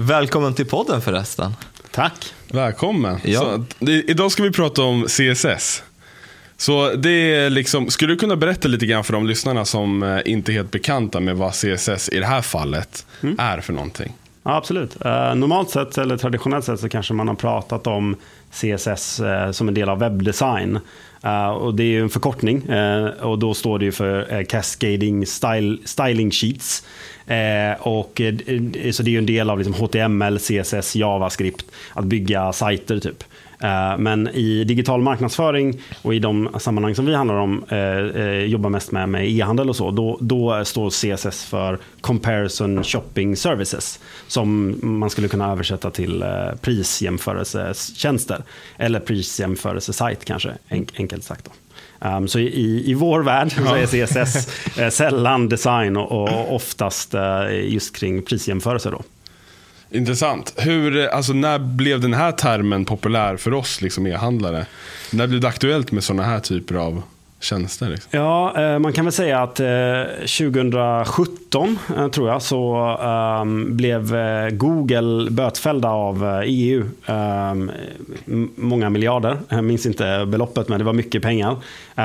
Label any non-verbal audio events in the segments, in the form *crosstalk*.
Välkommen till podden förresten. Tack. Välkommen. Ja. Så, idag ska vi prata om CSS. Så det är liksom, skulle du kunna berätta lite grann för de lyssnarna som eh, inte är helt bekanta med vad CSS i det här fallet är för någonting? Ja, absolut. Eh, normalt sett, eller traditionellt sett, så kanske man har pratat om CSS eh, som en del av webbdesign. Eh, och det är ju en förkortning eh, och då står det ju för eh, Cascading style, Styling Sheets. Eh, och, eh, så det är ju en del av liksom HTML, CSS, JavaScript, att bygga sajter typ. Eh, Men i digital marknadsföring och i de sammanhang som vi handlar om, eh, eh, jobbar mest med, med e-handel och så, då, då står CSS för Comparison Shopping Services, som man skulle kunna översätta till prisjämförelsetjänster, eller prisjämförelsesajt kanske, enk- enkelt sagt. Då. Um, så i, i vår värld så är CSS eh, sällan design och, och oftast eh, just kring prisjämförelser. Då. Intressant. Hur, eh, alltså, när blev den här termen populär för oss liksom e-handlare? När blev det aktuellt med sådana här typer av tjänster? Liksom? Ja, eh, man kan väl säga att eh, 2017 tror jag så ehm, blev Google bötfällda av EU. Ehm, många miljarder, jag minns inte beloppet men det var mycket pengar.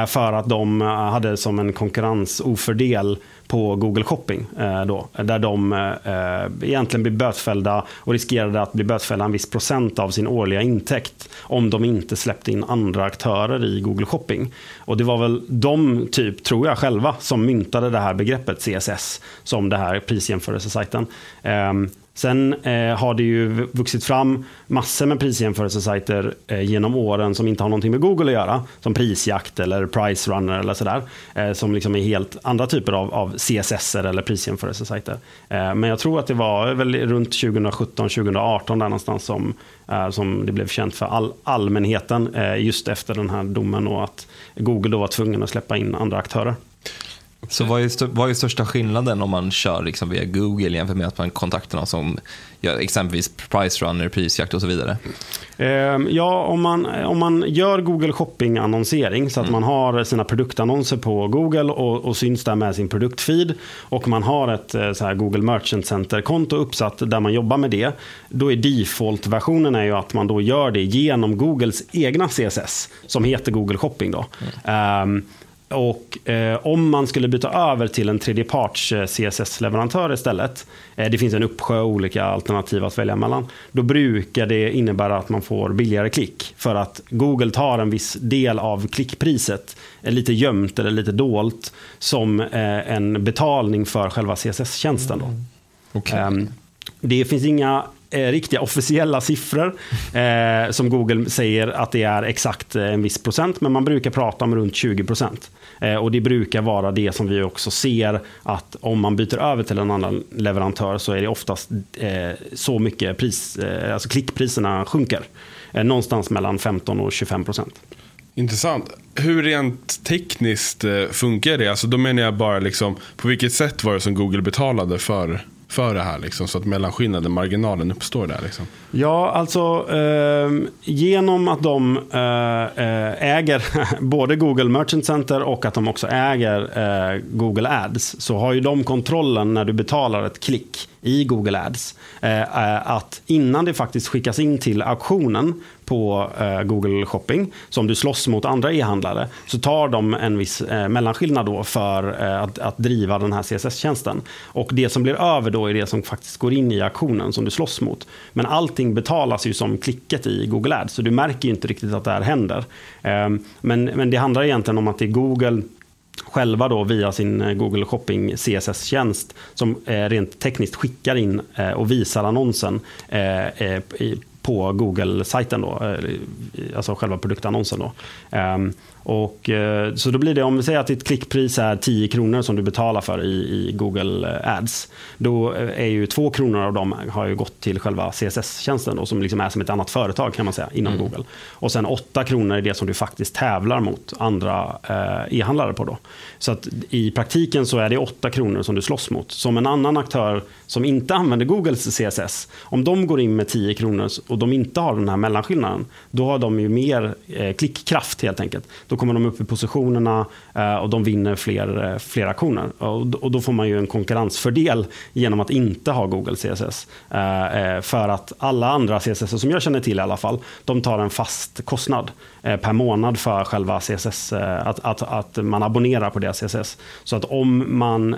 För att de hade som en konkurrensofördel på Google Shopping. Eh, då, där de eh, egentligen blir bötfällda och riskerade att bli bötfällda en viss procent av sin årliga intäkt om de inte släppte in andra aktörer i Google Shopping. Och det var väl de, typ, tror jag själva, som myntade det här begreppet CSS som det här prisjämförelsesajten. Ehm, Sen eh, har det ju vuxit fram massor med prisjämförelsesajter eh, genom åren som inte har någonting med Google att göra. Som Prisjakt eller Price Runner eller sådär. Eh, som liksom är helt andra typer av, av CSS eller prisjämförelsesajter. Eh, men jag tror att det var väl runt 2017-2018 där någonstans som, eh, som det blev känt för all, allmänheten. Eh, just efter den här domen och att Google då var tvungen att släppa in andra aktörer. Så vad är, vad är största skillnaden om man kör liksom via Google jämfört med att man kontaktar någon som gör exempelvis Price Runner, prisjakt och så vidare? Ehm, Ja, om man, om man gör Google Shopping-annonsering så att man har sina produktannonser på Google och, och syns där med sin produktfeed och man har ett eh, så här Google Merchant Center-konto uppsatt där man jobbar med det. Då är default-versionen är ju att man då gör det genom Googles egna CSS som heter Google Shopping. Då. Ehm, och eh, om man skulle byta över till en tredjeparts eh, CSS-leverantör istället, eh, det finns en uppsjö olika alternativ att välja mellan, då brukar det innebära att man får billigare klick. För att Google tar en viss del av klickpriset, eh, lite gömt eller lite dolt, som eh, en betalning för själva CSS-tjänsten. Då. Okej. Ehm, det finns inga eh, riktiga officiella siffror eh, som Google säger att det är exakt eh, en viss procent, men man brukar prata om runt 20 procent. Eh, och det brukar vara det som vi också ser att om man byter över till en annan leverantör så är det oftast eh, så mycket pris, eh, alltså klickpriserna sjunker. Eh, någonstans mellan 15 och 25 procent. Intressant. Hur rent tekniskt eh, funkar det? Alltså, då menar jag bara liksom, på vilket sätt var det som Google betalade för, för det här? Liksom, så att mellanskillnaden, marginalen uppstår där. Liksom. Ja, alltså eh, genom att de eh, eh äger *laughs* både Google Merchant Center och att de också äger eh, Google Ads så har ju de kontrollen när du betalar ett klick i Google Ads. Eh, eh att innan det faktiskt skickas in till auktionen på eh, Google Shopping, Så om du slåss mot andra e-handlare, så tar de en viss eh, mellanskillnad då för eh, att, att driva den här CSS-tjänsten. Och det som blir över då är det som faktiskt går in i auktionen som du slåss mot. Men allting betalas ju som klicket i Google Ads, så du märker ju inte riktigt att det här händer. Eh, men, men det handlar egentligen om att det är Google själva då via sin eh, Google Shopping CSS-tjänst som eh, rent tekniskt skickar in eh, och visar annonsen på Google-sajten då, eh, alltså själva produktannonsen då. Ehm, och, eh, så då blir det, om vi säger att ditt klickpris är 10 kronor som du betalar för i, i Google Ads. Då eh, är ju 2 kronor av dem har ju gått till själva CSS-tjänsten då, som liksom är som ett annat företag kan man säga inom Google. Och sen 8 kronor är det som du faktiskt tävlar mot andra eh, e-handlare på då. Så att i praktiken så är det 8 kronor som du slåss mot. Som en annan aktör som inte använder Googles CSS, om de går in med 10 kronor och de inte har den här mellanskillnaden, då har de ju mer eh, klickkraft helt enkelt. Då kommer de upp i positionerna eh, och de vinner fler, eh, fler aktioner. Och, då får man ju en konkurrensfördel genom att inte ha Google CSS. Eh, för att alla andra CSS, som jag känner till i alla fall, de tar en fast kostnad per månad för själva CSS, att, att, att man abonnerar på deras CSS. Så att om man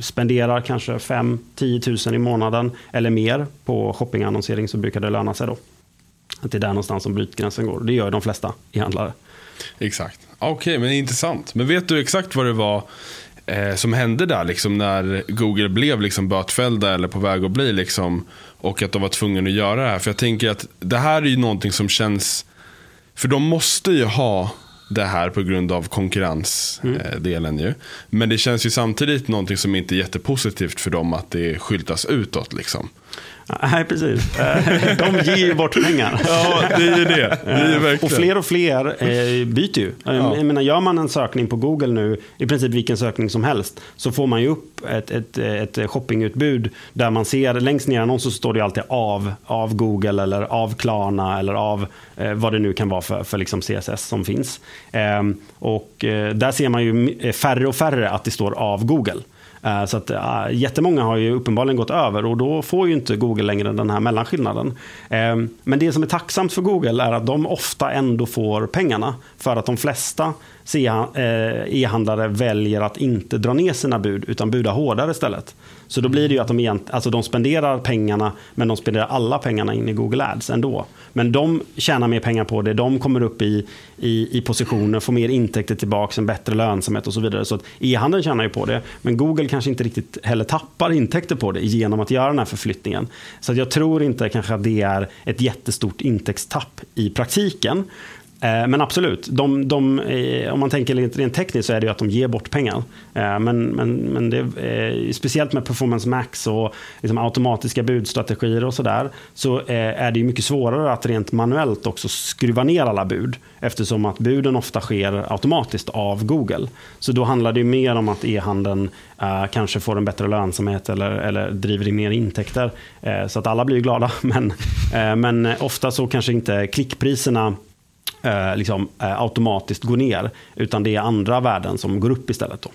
spenderar kanske 5-10 000 i månaden eller mer på shoppingannonsering så brukar det löna sig då. Att det är där någonstans som brytgränsen går. Det gör de flesta e-handlare. Exakt. Ah, okej, okay, men intressant. Men vet du exakt vad det var eh, som hände där, liksom, när Google blev liksom, bötfällda eller på väg att bli, liksom, och att de var tvungna att göra det här? För jag tänker att det här är ju någonting som känns, för de måste ju ha det här på grund av konkurrensdelen. Mm. Ju. Men det känns ju samtidigt någonting som inte är jättepositivt för dem att det skyltas utåt. Liksom. *laughs* Nej, precis. Eh, *laughs* de ger ju bort pengar. Ja, det är ju det. det är verkligen. Och fler och fler eh, byter ju. Ja. Jag menar, gör man en sökning på Google nu, i princip vilken sökning som helst, så får man ju upp ett, ett, ett shoppingutbud där man ser, längst ner i annonsen så står det alltid av, av Google eller av Klarna eller av eh, vad det nu kan vara för, för liksom CSS som finns. Eh, och eh, där ser man ju färre och färre att det står av Google. Eh, så att eh, jättemånga har ju uppenbarligen gått över och då får ju inte Google längre den här mellanskillnaden. Ehm, men det som är tacksamt för Google är att de ofta ändå får pengarna för att de flesta eh, e-handlare väljer att inte dra ner sina bud utan buda hårdare istället. Så då blir det ju att de, egent, alltså de spenderar pengarna, men de spenderar alla pengarna in i Google Ads ändå. Men de tjänar mer pengar på det, de kommer upp i, i, i positioner, får mer intäkter tillbaka, en bättre lönsamhet och så vidare. Så e-handeln tjänar ju på det, men Google kanske inte riktigt heller tappar intäkter på det genom att göra den här förflyttningen. Så jag tror inte kanske att det är ett jättestort intäktstapp i praktiken. Eh, men absolut, de, de, eh, om man tänker rent tekniskt så är det ju att de ger bort pengar. Eh, men, men, men det, speciellt med Performance Max och liksom automatiska budstrategier och sådär så är det ju mycket svårare att rent manuellt också skruva ner alla bud eftersom att buden ofta sker automatiskt av Google. Så då handlar det ju mer om att e-handeln kanske får en bättre lönsamhet eller, eller driver in mer intäkter så att alla blir glada. *laughs* Men, men ofta så kanske inte klickpriserna eh, liksom, eh, automatiskt går ner. Utan det är andra värden som går upp istället. Då.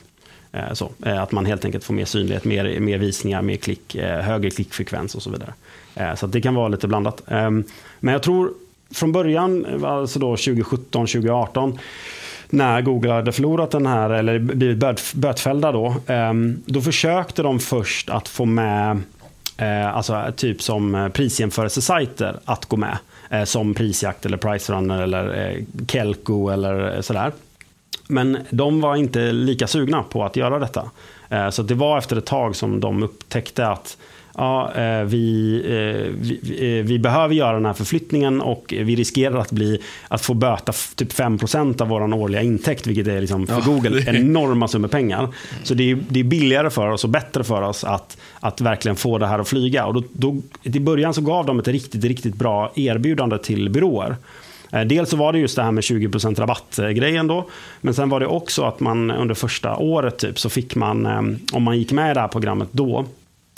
Eh, så, eh, att man helt enkelt får mer synlighet, mer, mer visningar, mer klick, eh, högre klickfrekvens och så vidare. Eh, så det kan vara lite blandat. Ehm, men jag tror från början, eh, alltså då 2017, 2018, när Google hade förlorat den här, eller blivit bötfällda då, ehm, då försökte de först att få med eh, alltså typ som prisjämförelsesajter att gå med. Eh, som Prisjakt eller Pricerunner eller eh, Kelko eller eh, sådär. Men de var inte lika sugna på att göra detta. Eh, så det var efter ett tag som de upptäckte att ja, vi, vi, vi, behöver göra den här förflyttningen och vi riskerar att, bli, att få böta typ 5% av vår årliga intäkt, vilket är liksom för ja, Google är... *laughs* enorma summor pengar. Så det är, det är billigare för oss och bättre för oss att att verkligen få det här att flyga. Och då, då, I början så gav de ett riktigt, riktigt bra erbjudande till byråer. Eh, dels så var det just det här med 20% rabatt-grejen då. Men sen var det också att man under första året typ så fick man, eh, om man gick med i det här programmet då,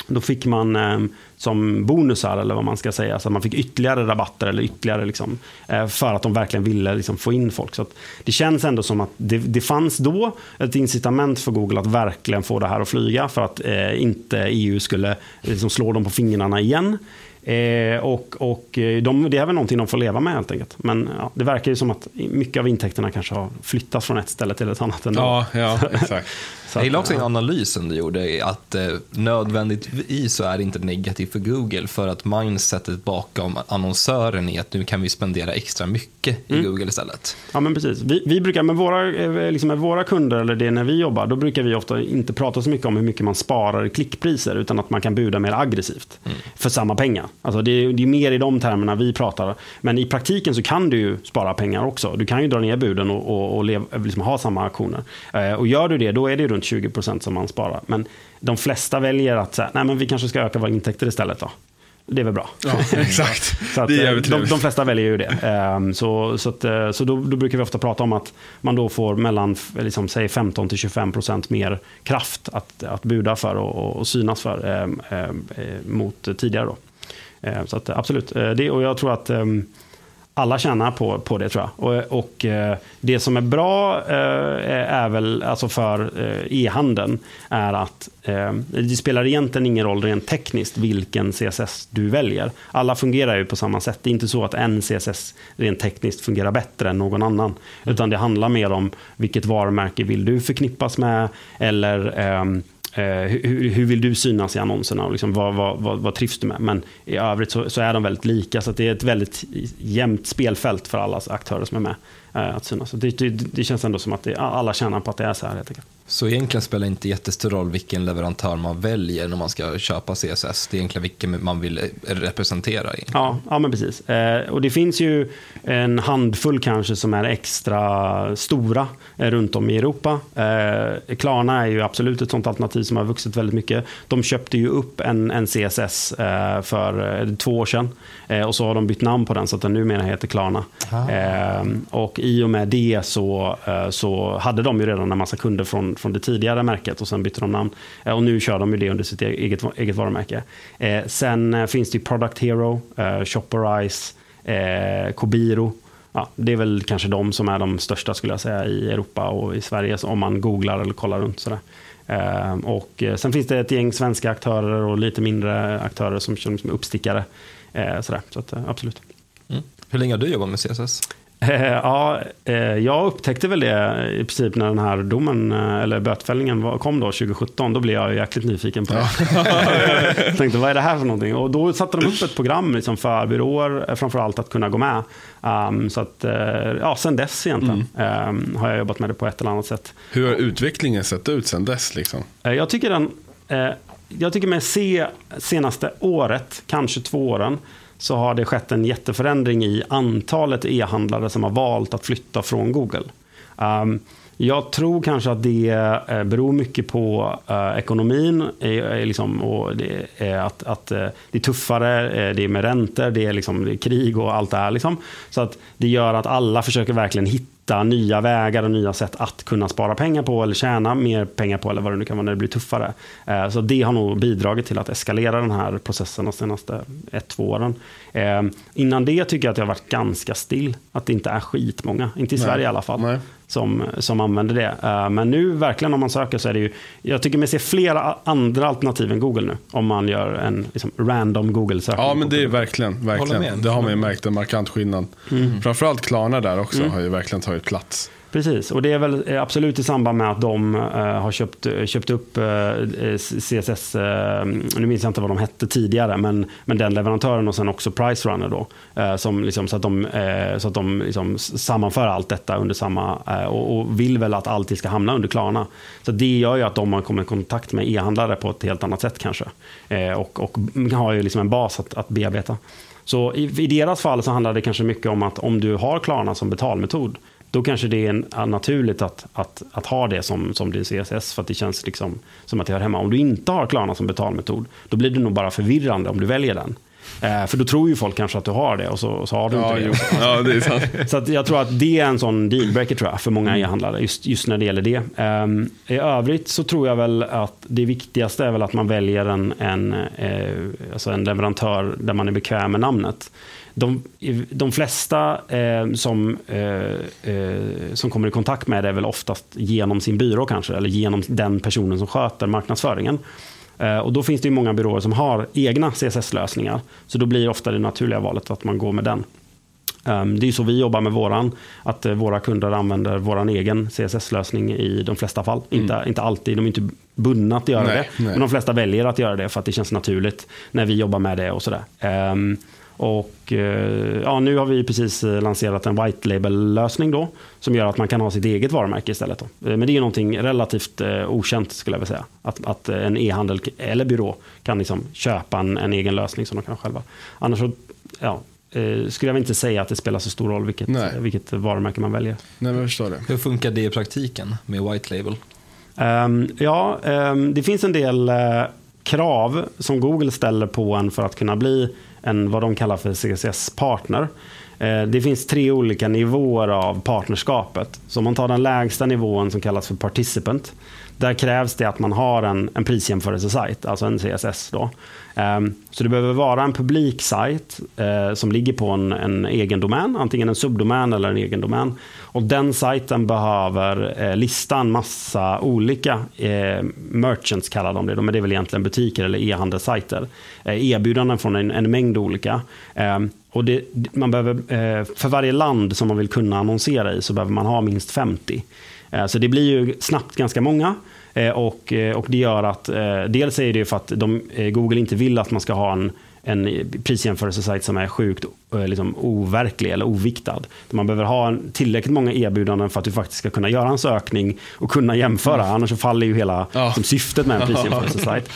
då fick man eh, som bonusar, eller vad man ska säga, så att man fick ytterligare rabatter eller ytterligare liksom, eh, för att de verkligen ville liksom, få in folk. Så det känns ändå som att det, det fanns då ett incitament för Google att verkligen få det här att flyga för att eh, inte EU skulle liksom, slå dem på fingrarna igen. Eh, och och eh, de, det är väl någonting de får leva med helt enkelt. Men ja, det verkar ju som att mycket av intäkterna kanske har flyttats från ett ställe till ett annat. Ändå. Ja, ja exakt. *laughs* Jag gillar också ja. analysen du gjorde, att eh, nödvändigtvis så är det inte negativt för Google för att mindsetet bakom annonsören är att nu kan vi spendera extra mycket mm. i Google istället. Ja, men precis. Vi, vi brukar med våra, eh, liksom med våra kunder, eller det när vi jobbar, då brukar vi ofta inte prata så mycket om hur mycket man sparar i klickpriser, utan att man kan buda mer aggressivt mm. för samma pengar. Alltså det, är, det är mer i de termerna vi pratar. Men i praktiken så kan du ju spara pengar också. Du kan ju dra ner buden och, och, och lev, liksom ha samma aktioner. Eh, och gör du det, då är det runt 20 procent som man sparar. Men de flesta väljer att säga, nej men vi kanske ska öka våra intäkter istället då. Det är väl bra. Ja, *laughs* exakt. så att, det är de, de, flesta väljer ju det. Um, *laughs* så så, att, eh, så då, då, brukar vi ofta prata om att man då får mellan liksom, säg 15 25 procent mer kraft att, att buda för och, och synas för um, um, mot tidigare. Då. så att, absolut, det, och jag tror att alla tjänar på, på det tror jag. Och, och eh, det som är bra eh, är väl, alltså för eh, e-handeln, är att det spelar egentligen ingen roll rent tekniskt vilken CSS du väljer. Alla fungerar ju på samma sätt. Det är inte så att en CSS rent tekniskt fungerar bättre än någon annan. Utan det handlar mer om vilket varumärke vill du förknippas med eller ehm, Eh, hur, hur, vill du synas i annonserna och liksom vad, vad, vad, vad trivs du med? Men i övrigt så, så, är de väldigt lika, så det är ett väldigt jämnt spelfält för alla aktörer som är med eh, att synas. Det, det, det, känns ändå som att det, alla tjänar på att det är så här helt enkelt. Så egentligen spelar det inte jättestor roll vilken leverantör man väljer när man ska köpa CSS. Det är egentligen vilken man vill representera i. Ja, ja men precis. Eh, och det finns ju en handfull kanske som är extra stora eh, runt om i Europa. Eh, Klarna är ju absolut ett sånt alternativ som har vuxit väldigt mycket. De köpte ju upp en, en CSS eh, för eh, två år sedan. Eh, och så har de bytt namn på den så att den numera heter Klarna. och i och med det så, så hade de ju redan en massa kunder från från, det tidigare märket och sen bytte de namn. Eh, och nu kör de ju det under sitt eget, eget varumärke. Eh, sen eh, finns det Product Hero, eh, Shopperize, eh, Kobiro. Ja, det är väl kanske de som är de största skulle jag säga i Europa och i Sverige om man googlar eller kollar runt. Sådär. Ehm, och eh, sen finns det ett gäng svenska aktörer och lite mindre aktörer som, som uppstickare. Eh, sådär. Så att, eh, absolut. Mm. Hur länge har du jobbat med CSS? Eh, ja, eh, jag upptäckte väl det i princip när den här domen, eh, eller bötfällningen kom då 2017. Då blev jag jäkligt nyfiken på det. *laughs* jag tänkte, vad är det här för någonting? Och då satte de upp ett program liksom för byråer, framförallt att kunna gå med. Um, så att, ja, sen dess egentligen mm. um, har jag jobbat med det på ett eller annat sätt. Hur har utvecklingen sett ut sen dess? Liksom? Jag tycker den, jag tycker med se senaste året, kanske två åren, så har det skett en jätteförändring i antalet e-handlare som har valt att flytta från Google. Um, jag tror kanske att det eh, beror mycket på uh, ekonomin. Eh, eh, liksom, och det är att, att uh, det är tuffare, det är med räntor, det är, liksom, det är krig och allt det här. Liksom. Så att det gör att alla försöker verkligen hitta hitta nya vägar och nya sätt att kunna spara pengar på eller tjäna mer pengar på eller vad det nu kan vara när det blir tuffare. Eh, så det har nog bidragit till att eskalera den här processen de senaste ett, två åren. Eh, innan det tycker jag att det har varit ganska still. Att det inte är skitmånga, inte i Nej. Sverige i alla fall, som, som använder det. Eh, men nu verkligen om man söker så är det ju, jag tycker man ser flera andra alternativ än Google nu. Om man gör en liksom, random Google-sökning. Ja, men det är verkligen, verkligen. Det har man ju märkt en markant skillnad. Mm. Framförallt Klarna där också mm. har ju verkligen tagit plats. Precis, och det är väl eh, absolut i samband med att de uh, har köpt, eh, köpt upp uh, CSS, uh, nu minns jag inte vad de hette tidigare, men, men den leverantören och sen också Pricerunner då. som liksom, så att de, så att de liksom sammanför allt detta under samma, och, och, vill väl att allting ska hamna under Klarna. Så det gör ju att de har kommit i kontakt med e-handlare på ett helt annat sätt kanske. och, och har ju liksom en bas att, att bearbeta. Så i, i deras fall så handlar det kanske mycket om att om du har Klarna som betalmetod, då kanske det är naturligt att, att, att ha det som, som din CSS för att det känns liksom som att det hör hemma. Om du inte har Klarna som betalmetod, då blir det nog bara förvirrande om du väljer den. Eh, för då tror ju folk kanske att du har det och så, och så har du ja, inte det. Ja, det är sant. *laughs* så jag tror att det är en sån dealbreaker tror jag, för många mm. e-handlare, just, just när det gäller det. Um, I övrigt så tror jag väl att det viktigaste är väl att man väljer en, en, eh, alltså en leverantör där man är bekväm med namnet de, de flesta eh, som, eh, eh, som kommer i kontakt med det är väl oftast genom sin byrå kanske, eller genom den personen som sköter marknadsföringen. Eh, och då finns det ju många byråer som har egna CSS-lösningar. Så då blir ofta det naturliga valet att man går med den. Um, det är så vi jobbar med våran, att uh, våra kunder använder vår egen CSS-lösning i de flesta fall. Mm. Inte, inte alltid, de är inte bundna att göra nej, det. Nej. Men de flesta väljer att göra det för att det känns naturligt när vi jobbar med det och sådär. Och eh, ja, nu har vi precis eh, lanserat en white label-lösning då, som gör att man kan ha sitt eget varumärke istället. Då. Eh, men det är någonting relativt okänt skulle jag vilja säga. Att, att en e-handel eller byrå kan liksom köpa en, en, egen lösning som de kan själva. Annars så, ja, skulle jag inte säga att det spelar så stor roll vilket, vilket varumärke man väljer. Nej, men jag förstår det. Hur funkar det i praktiken med white label? Um, ja, um, det finns en del uh, krav som Google ställer på en för att kunna bli en vad de kallar för CCS-partner. Eh, det finns tre olika nivåer av partnerskapet. Så om man tar den lägsta nivån som kallas för participant. Där krävs det att man har en, en prisjämförelsesajt, alltså en CSS. Då. Ehm, så det behöver vara en publik sajt eh, som ligger på en, en, egen domän, antingen en subdomän eller en egen domän. Och den sajten behöver eh, lista en massa olika eh, merchants, kallar de det, men det är väl egentligen butiker eller e-handelssajter. erbjudanden från en, en mängd olika. Ehm, och det, man behöver, för varje land som man vill kunna annonsera i så behöver man ha minst 50. Eh, så det blir ju snabbt ganska många. Eh, och, eh, och det gör att, dels är det för att de, Google inte vill att man ska ha en, en prisjämförelsesajt som är sjukt liksom, overklig eller oviktad. Man behöver ha tillräckligt många erbjudanden för att du faktiskt ska kunna göra en sökning och kunna jämföra. Mm. Annars faller ju hela ja. som syftet med en *laughs* prisjämförelsesajt.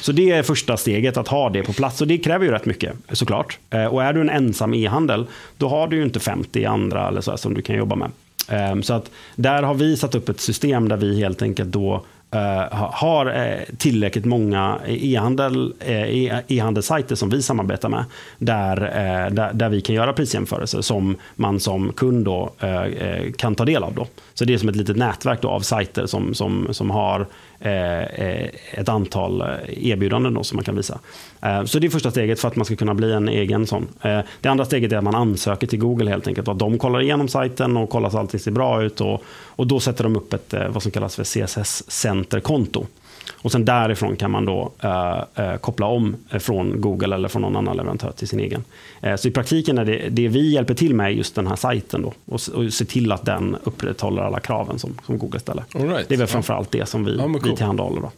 Så det är första steget, att ha det på plats. Och det kräver ju rätt mycket såklart. Och är du en ensam e-handel, då har du ju inte 50 andra eller så som du kan jobba med. Ehm, så att där har vi satt upp ett system där vi helt enkelt då eh, har eh, tillräckligt många e-handel, eh, e-, e-handelssajter som vi samarbetar med. Där, eh, där, där, vi kan göra prisjämförelser som man som kund då, kan ta del av. Då. Så det är som ett litet nätverk då av sajter som, som, som har Eh, eh, ett antal eh, erbjudanden då som man kan visa. Så det är första steget för att man ska kunna bli en egen sån. Det andra steget är att man ansöker till Google helt enkelt. Att de kollar igenom sajten och kollar så allting ser bra ut. Och, och då sätter de upp ett vad som kallas för CSS Center-konto. Och sen därifrån kan man då eh, eh, koppla om från Google eller från någon annan leverantör till sin egen. Eh, så i praktiken är det, det vi hjälper till med just den här sajten då, och, och se till att den upprätthåller alla kraven som, som Google ställer. Right. Det är väl framförallt det som vi, ja, cool. vi tillhandahåller. Då.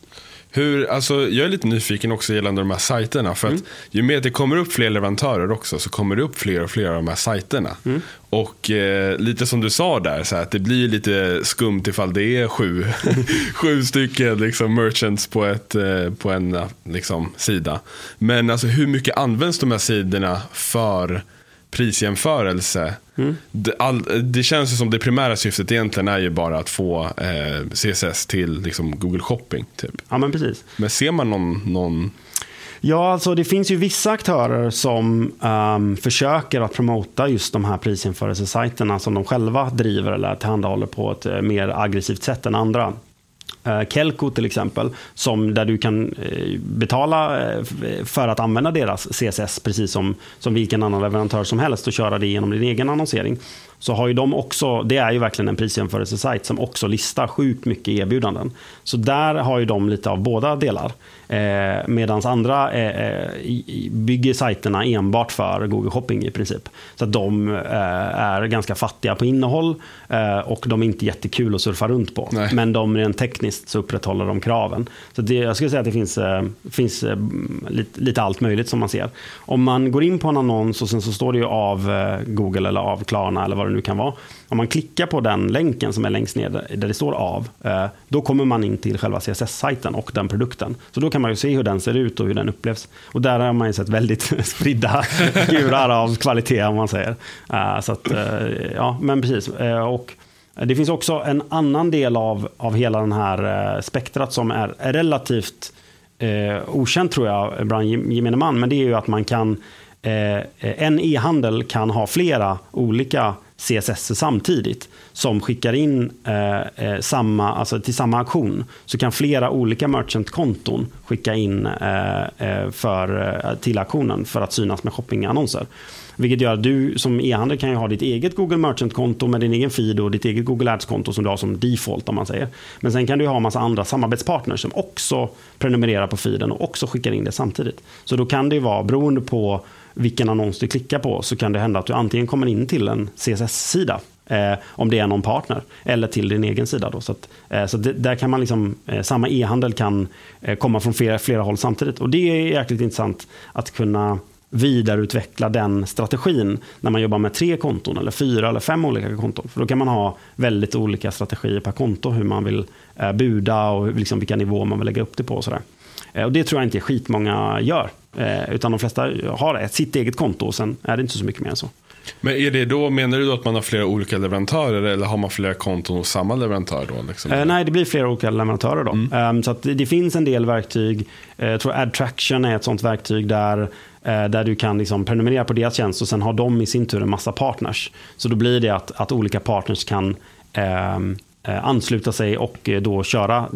Hur, alltså, jag är lite nyfiken också gällande de här sajterna. För mm. att ju mer det kommer upp fler leverantörer också så kommer det upp fler och fler av de här sajterna. Mm. Och eh, lite som du sa där, så att det blir lite skumt ifall det är sju, *laughs* sju stycken liksom, merchants på, ett, eh, på en liksom, sida. Men alltså, hur mycket används de här sidorna för prisjämförelse. Mm. Det, all, det, känns ju som det primära syftet egentligen är ju bara att få eh, CSS till liksom, Google Shopping. Typ. Ja, men precis. Men ser man någon, någon... Ja, alltså det finns ju vissa aktörer som um, försöker att promota just de här prisjämförelsesajterna som de själva driver eller tillhandahåller på ett uh, mer aggressivt sätt än andra. Eh, Kelco till exempel, som där du kan eh, betala eh, för att använda deras CSS precis som, som vilken annan leverantör som helst och köra det genom din egen annonsering. Så har ju de också, det är ju verkligen en prisjämförelsesajt som också listar sjukt mycket erbjudanden. Så där har ju de lite av båda delar. Eh, Medan andra eh, bygger sajterna enbart för Google Shopping i princip. Så att de eh, är ganska fattiga på innehåll eh, och de är inte jättekul att surfa runt på. Nej. Men de rent tekniskt så upprätthåller de kraven. Så det, jag skulle säga att det finns, eh, finns eh, lite, lite, allt möjligt som man ser. Om man går in på en annons och sen så står det ju av Google eller av Klarna eller vad det nu kan vara. Om man klickar på den länken som är längst ner där det står av, eh, då kommer man in till själva CSS-sajten och den produkten. Så då kan man ju se hur den ser ut och hur den upplevs. Och där har man ju sett väldigt *laughs* spridda *laughs* skurar av kvalitet om man säger. Eh, så att, eh, ja, men precis. Och det finns också en annan del av, av hela den här spektrat som är relativt eh, okänt tror jag bland gemene man. Men det är ju att man kan en e-handel kan ha flera olika CSS samtidigt som skickar in eh, eh samma, alltså till samma aktion så kan flera olika merchant-konton skicka in eh, eh för, eh, till aktionen för att synas med shoppingannonser. Vilket gör att du som e-handel kan ha ditt eget Google Merchant-konto med din egen feed och ditt eget Google Ads-konto som du har som default om man säger. Men sen kan du ha en massa andra samarbetspartners som också prenumererar på feeden och också skickar in det samtidigt. Så då kan det vara, beroende på vilken annons du klickar på så kan det hända att du antingen kommer in till en CSS-sida eh, om det är någon partner eller till din egen sida. Då. Så, att, eh, så det, där kan man liksom, eh, samma e-handel kan eh, komma från flera, flera håll samtidigt. Och det är jäkligt intressant att kunna vidareutveckla den strategin när man jobbar med tre konton eller fyra eller fem olika konton. För då kan man ha väldigt olika strategier per konto hur man vill eh, buda och liksom vilka nivåer man vill lägga upp det på. Och sådär. Eh, och det tror jag inte skitmånga gör. Eh, utan de flesta har ett, sitt eget konto och sen är det inte så mycket mer än så. Men är det då, menar du då att man har flera olika leverantörer eller har man flera konton hos samma leverantör? Då, liksom? eh, nej, det blir flera olika leverantörer. Då. Mm. Um, så att det, det, finns en del verktyg. Uh, jag tror AdTraction är ett sånt verktyg där Eh, där du kan liksom prenumerera på deras tjänst och sen har de i sin tur en massa partners. Så då blir det att, att olika partners kan eh, Eh, ansluta sig och eh, då köra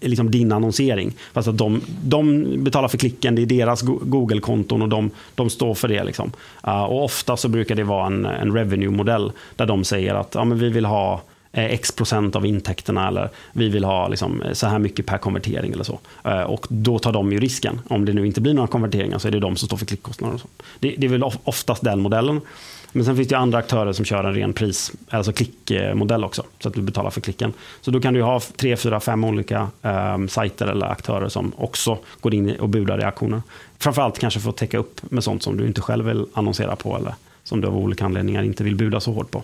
liksom din annonsering. Fast att de, de betalar för klicken, det är deras Google-konton och de, de står för det. Liksom. Eh, och ofta så brukar det vara en, en revenue-modell där de säger att ja, men vi vill ha x procent av intäkterna eller vi vill ha liksom så här mycket per konvertering eller så. Och då tar de ju risken. Om det nu inte blir några konverteringar så är det de som står för klickkostnader. Och så. Det, det är väl oftast den modellen. Men sen finns det andra aktörer som kör en ren pris, alltså klickmodell också. Så att du betalar för klicken. Så då kan du ha tre, fyra, fem olika um, sajter eller aktörer som också går in och budar i auktioner. Framförallt kanske för att täcka upp med sånt som du inte själv vill annonsera på eller som du av olika anledningar inte vill buda så hårt på.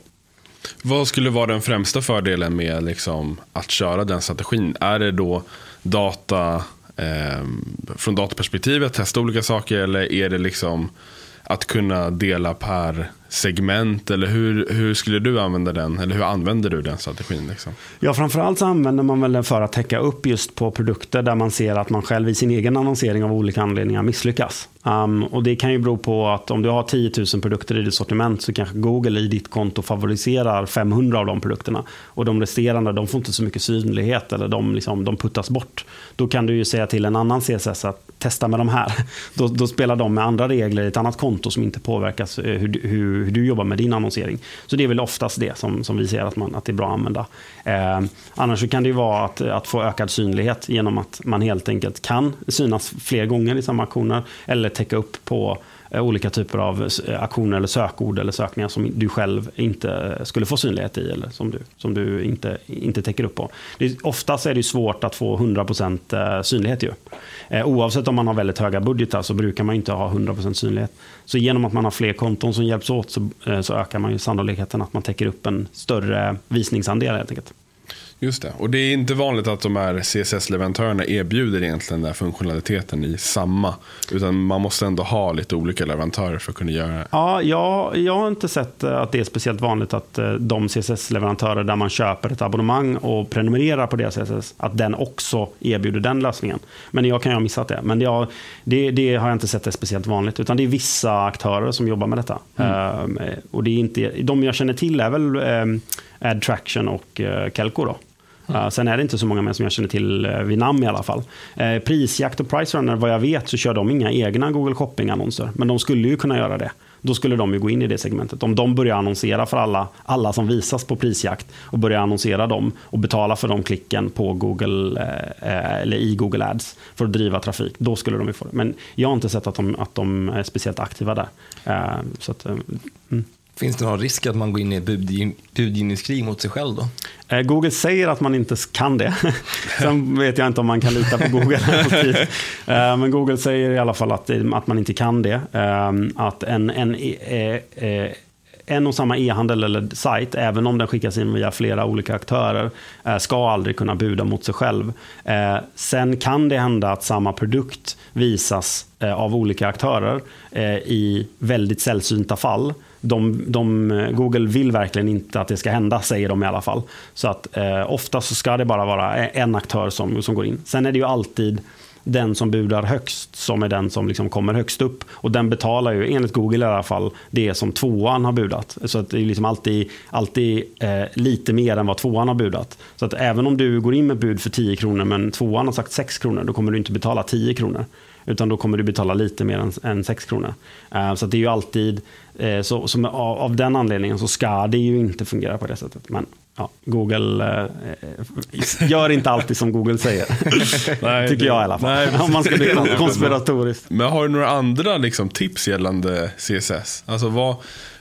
Vad skulle vara den främsta fördelen med liksom, att köra den strategin? Är det då data eh, från dataperspektivet, testa olika saker eller är det liksom att kunna dela per segment? Eller hur, hur skulle du använda den? Eller hur använder du den strategin? Liksom? Ja, framförallt så använder man väl den för att täcka upp just på produkter där man ser att man själv i sin egen annonsering av olika anledningar misslyckas. Um, och Det kan ju bero på att om du har 10 000 produkter i ditt sortiment så kanske Google i ditt konto favoriserar 500 av de produkterna. Och de resterande de får inte så mycket synlighet eller de, liksom, de puttas bort. Då kan du ju säga till en annan CSS att testa med de här. *laughs* Då, då spelar de med andra regler i ett annat konto som inte påverkas eh, hur, hur, hur du jobbar med din annonsering. Så det är väl oftast det som, som vi ser att, man, att det är bra att använda. Eh, annars så kan det ju vara att, att få ökad synlighet genom att man helt enkelt kan synas fler gånger i samma aktioner eller täcka upp på eh, olika typer av eh, aktioner eller sökord eller sökningar som du själv inte eh, skulle få synlighet i eller som du, som du inte, inte täcker upp på. Det, oftast är det svårt att få 100% synlighet. Ju. Oavsett om man har väldigt höga budgetar så brukar man inte ha 100% synlighet. Så genom att man har fler konton som hjälps åt så, så ökar man ju sannolikheten att man täcker upp en större visningsandel helt enkelt. Just det. Och det är inte vanligt att de här CSS-leverantörerna erbjuder egentligen den här funktionaliteten i samma. Utan man måste ändå ha lite olika leverantörer för att kunna göra det. Ja, jag, jag har inte sett eh, att det är speciellt vanligt att eh, de CSS-leverantörer där man köper ett abonnemang och prenumererar på deras CSS, att den också erbjuder den lösningen. Men jag kan ju ha missat det. Men jag, det, det, har jag inte sett det speciellt vanligt. Utan det är vissa aktörer som jobbar med detta. Mm. Uh, och det är inte, de jag känner till är väl uh, AdTraction och uh, Kelko. Då. Sen är det inte så många mer som jag känner till uh, vid namn i alla fall. Uh, Prisjakt och Pricerunner, vad jag vet, så kör de inga egna Google Shopping-annonser. Men de skulle ju kunna göra det. Då skulle de ju gå in i det segmentet. Om de börjar annonsera för alla, alla som visas på prisjakt och börjar annonsera dem och betala för de klicken på Google, eh, eller i Google Ads för att driva trafik, då skulle de ju få det. Men jag har inte sett att de, att de är speciellt aktiva där. Så att, mm. Finns det någon risk att man går in i budgivningskrig mot sig själv då? Eh, Google säger att man inte kan det. *laughs* Sen vet jag inte om man kan lita på Google. *laughs* Eh, men Google säger i alla fall att, att man inte kan det. Eh, att en, en, en och samma e-handel eller sajt, även om den skickas in via flera olika aktörer, ska aldrig kunna buda mot sig själv. Sen kan det hända att samma produkt visas av olika aktörer i väldigt sällsynta fall de, de, eh, Google vill verkligen inte att det ska hända, säger de i alla fall. Så att eh, ofta så ska det bara vara e-, en aktör som, som går in. Sen är det ju alltid den som budar högst som är den som liksom kommer högst upp. Och den betalar ju, enligt Google i alla fall, det som tvåan har budat. Så att det är liksom alltid, alltid eh, lite mer än vad tvåan har budat. Så att även om du går in med bud för 10 kronor men tvåan har sagt 6 kronor, då kommer du inte betala 10 kronor. Utan då kommer du betala lite mer än, än 6 kronor. Uh, så det är ju alltid, uh, så, som, av, av, den anledningen så ska det ju inte fungera på det sättet. Men ja, Google uh, gör inte alltid som Google säger. *laughs* nej, Tycker det, jag i alla fall. Nej, Om man ska bli konspiratoriskt. Men har du några andra liksom, tips gällande CSS? Alltså vad,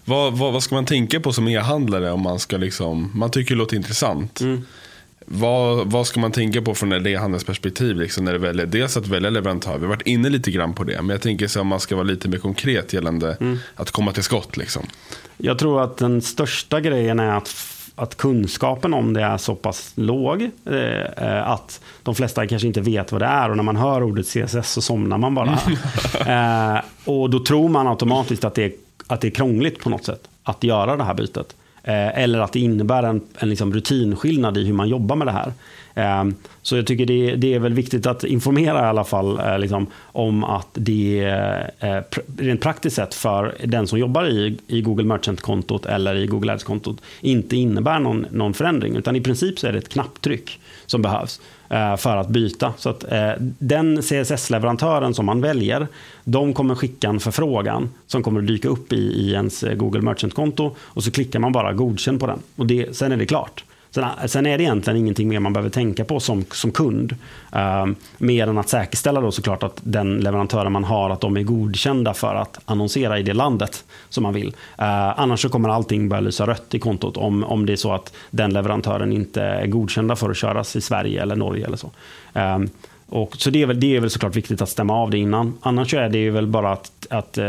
vad, vad, vad ska man tänka på som e-handlare om man ska liksom, man tycker det låter intressant. Mm. Vad, vad ska man tänka på från ett e-handelsperspektiv? Liksom, när det väljer, dels att välja leverantör. Vi har varit inne lite grann på det. Men jag tänker så om man ska vara lite mer konkret gällande mm. att komma till skott. Liksom. Jag tror att den största grejen är att, att kunskapen om det är så pass låg. Eh, att de flesta kanske inte vet vad det är. Och när man hör ordet CSS så somnar man bara. *laughs* eh, och då tror man automatiskt att det, är, att det är krångligt på något sätt. Att göra det här bytet. Eh, eller att det innebär en, en liksom rutinskillnad i hur man jobbar med det här. Ehm, så jag tycker det, det, är väl viktigt att informera i alla fall eh, liksom, om att det eh, rent praktiskt sett för den som jobbar i, i Google Merchant-kontot eller i Google Ads-kontot inte innebär någon, någon förändring. Utan i princip så är det ett knapptryck som behövs Eh, för att byta. Så att eh, den CSS-leverantören som man väljer, de kommer skicka en förfrågan som kommer att dyka upp i, i ens eh, Google Merchant-konto och så klickar man bara godkänn på den. Och det, sen är det klart. Sen, sen, är det egentligen ingenting mer man behöver tänka på som, som kund. Uh, mer än att säkerställa då såklart att den leverantören man har att de är godkända för att annonsera i det landet som man vill. Uh, annars så kommer allting börja lysa rött i kontot om, om det är så att den leverantören inte är godkända för att köras i Sverige eller Norge eller så. Uh, och, så det är, väl, det är väl såklart viktigt att stämma av det innan. Annars är det väl bara att, att, uh,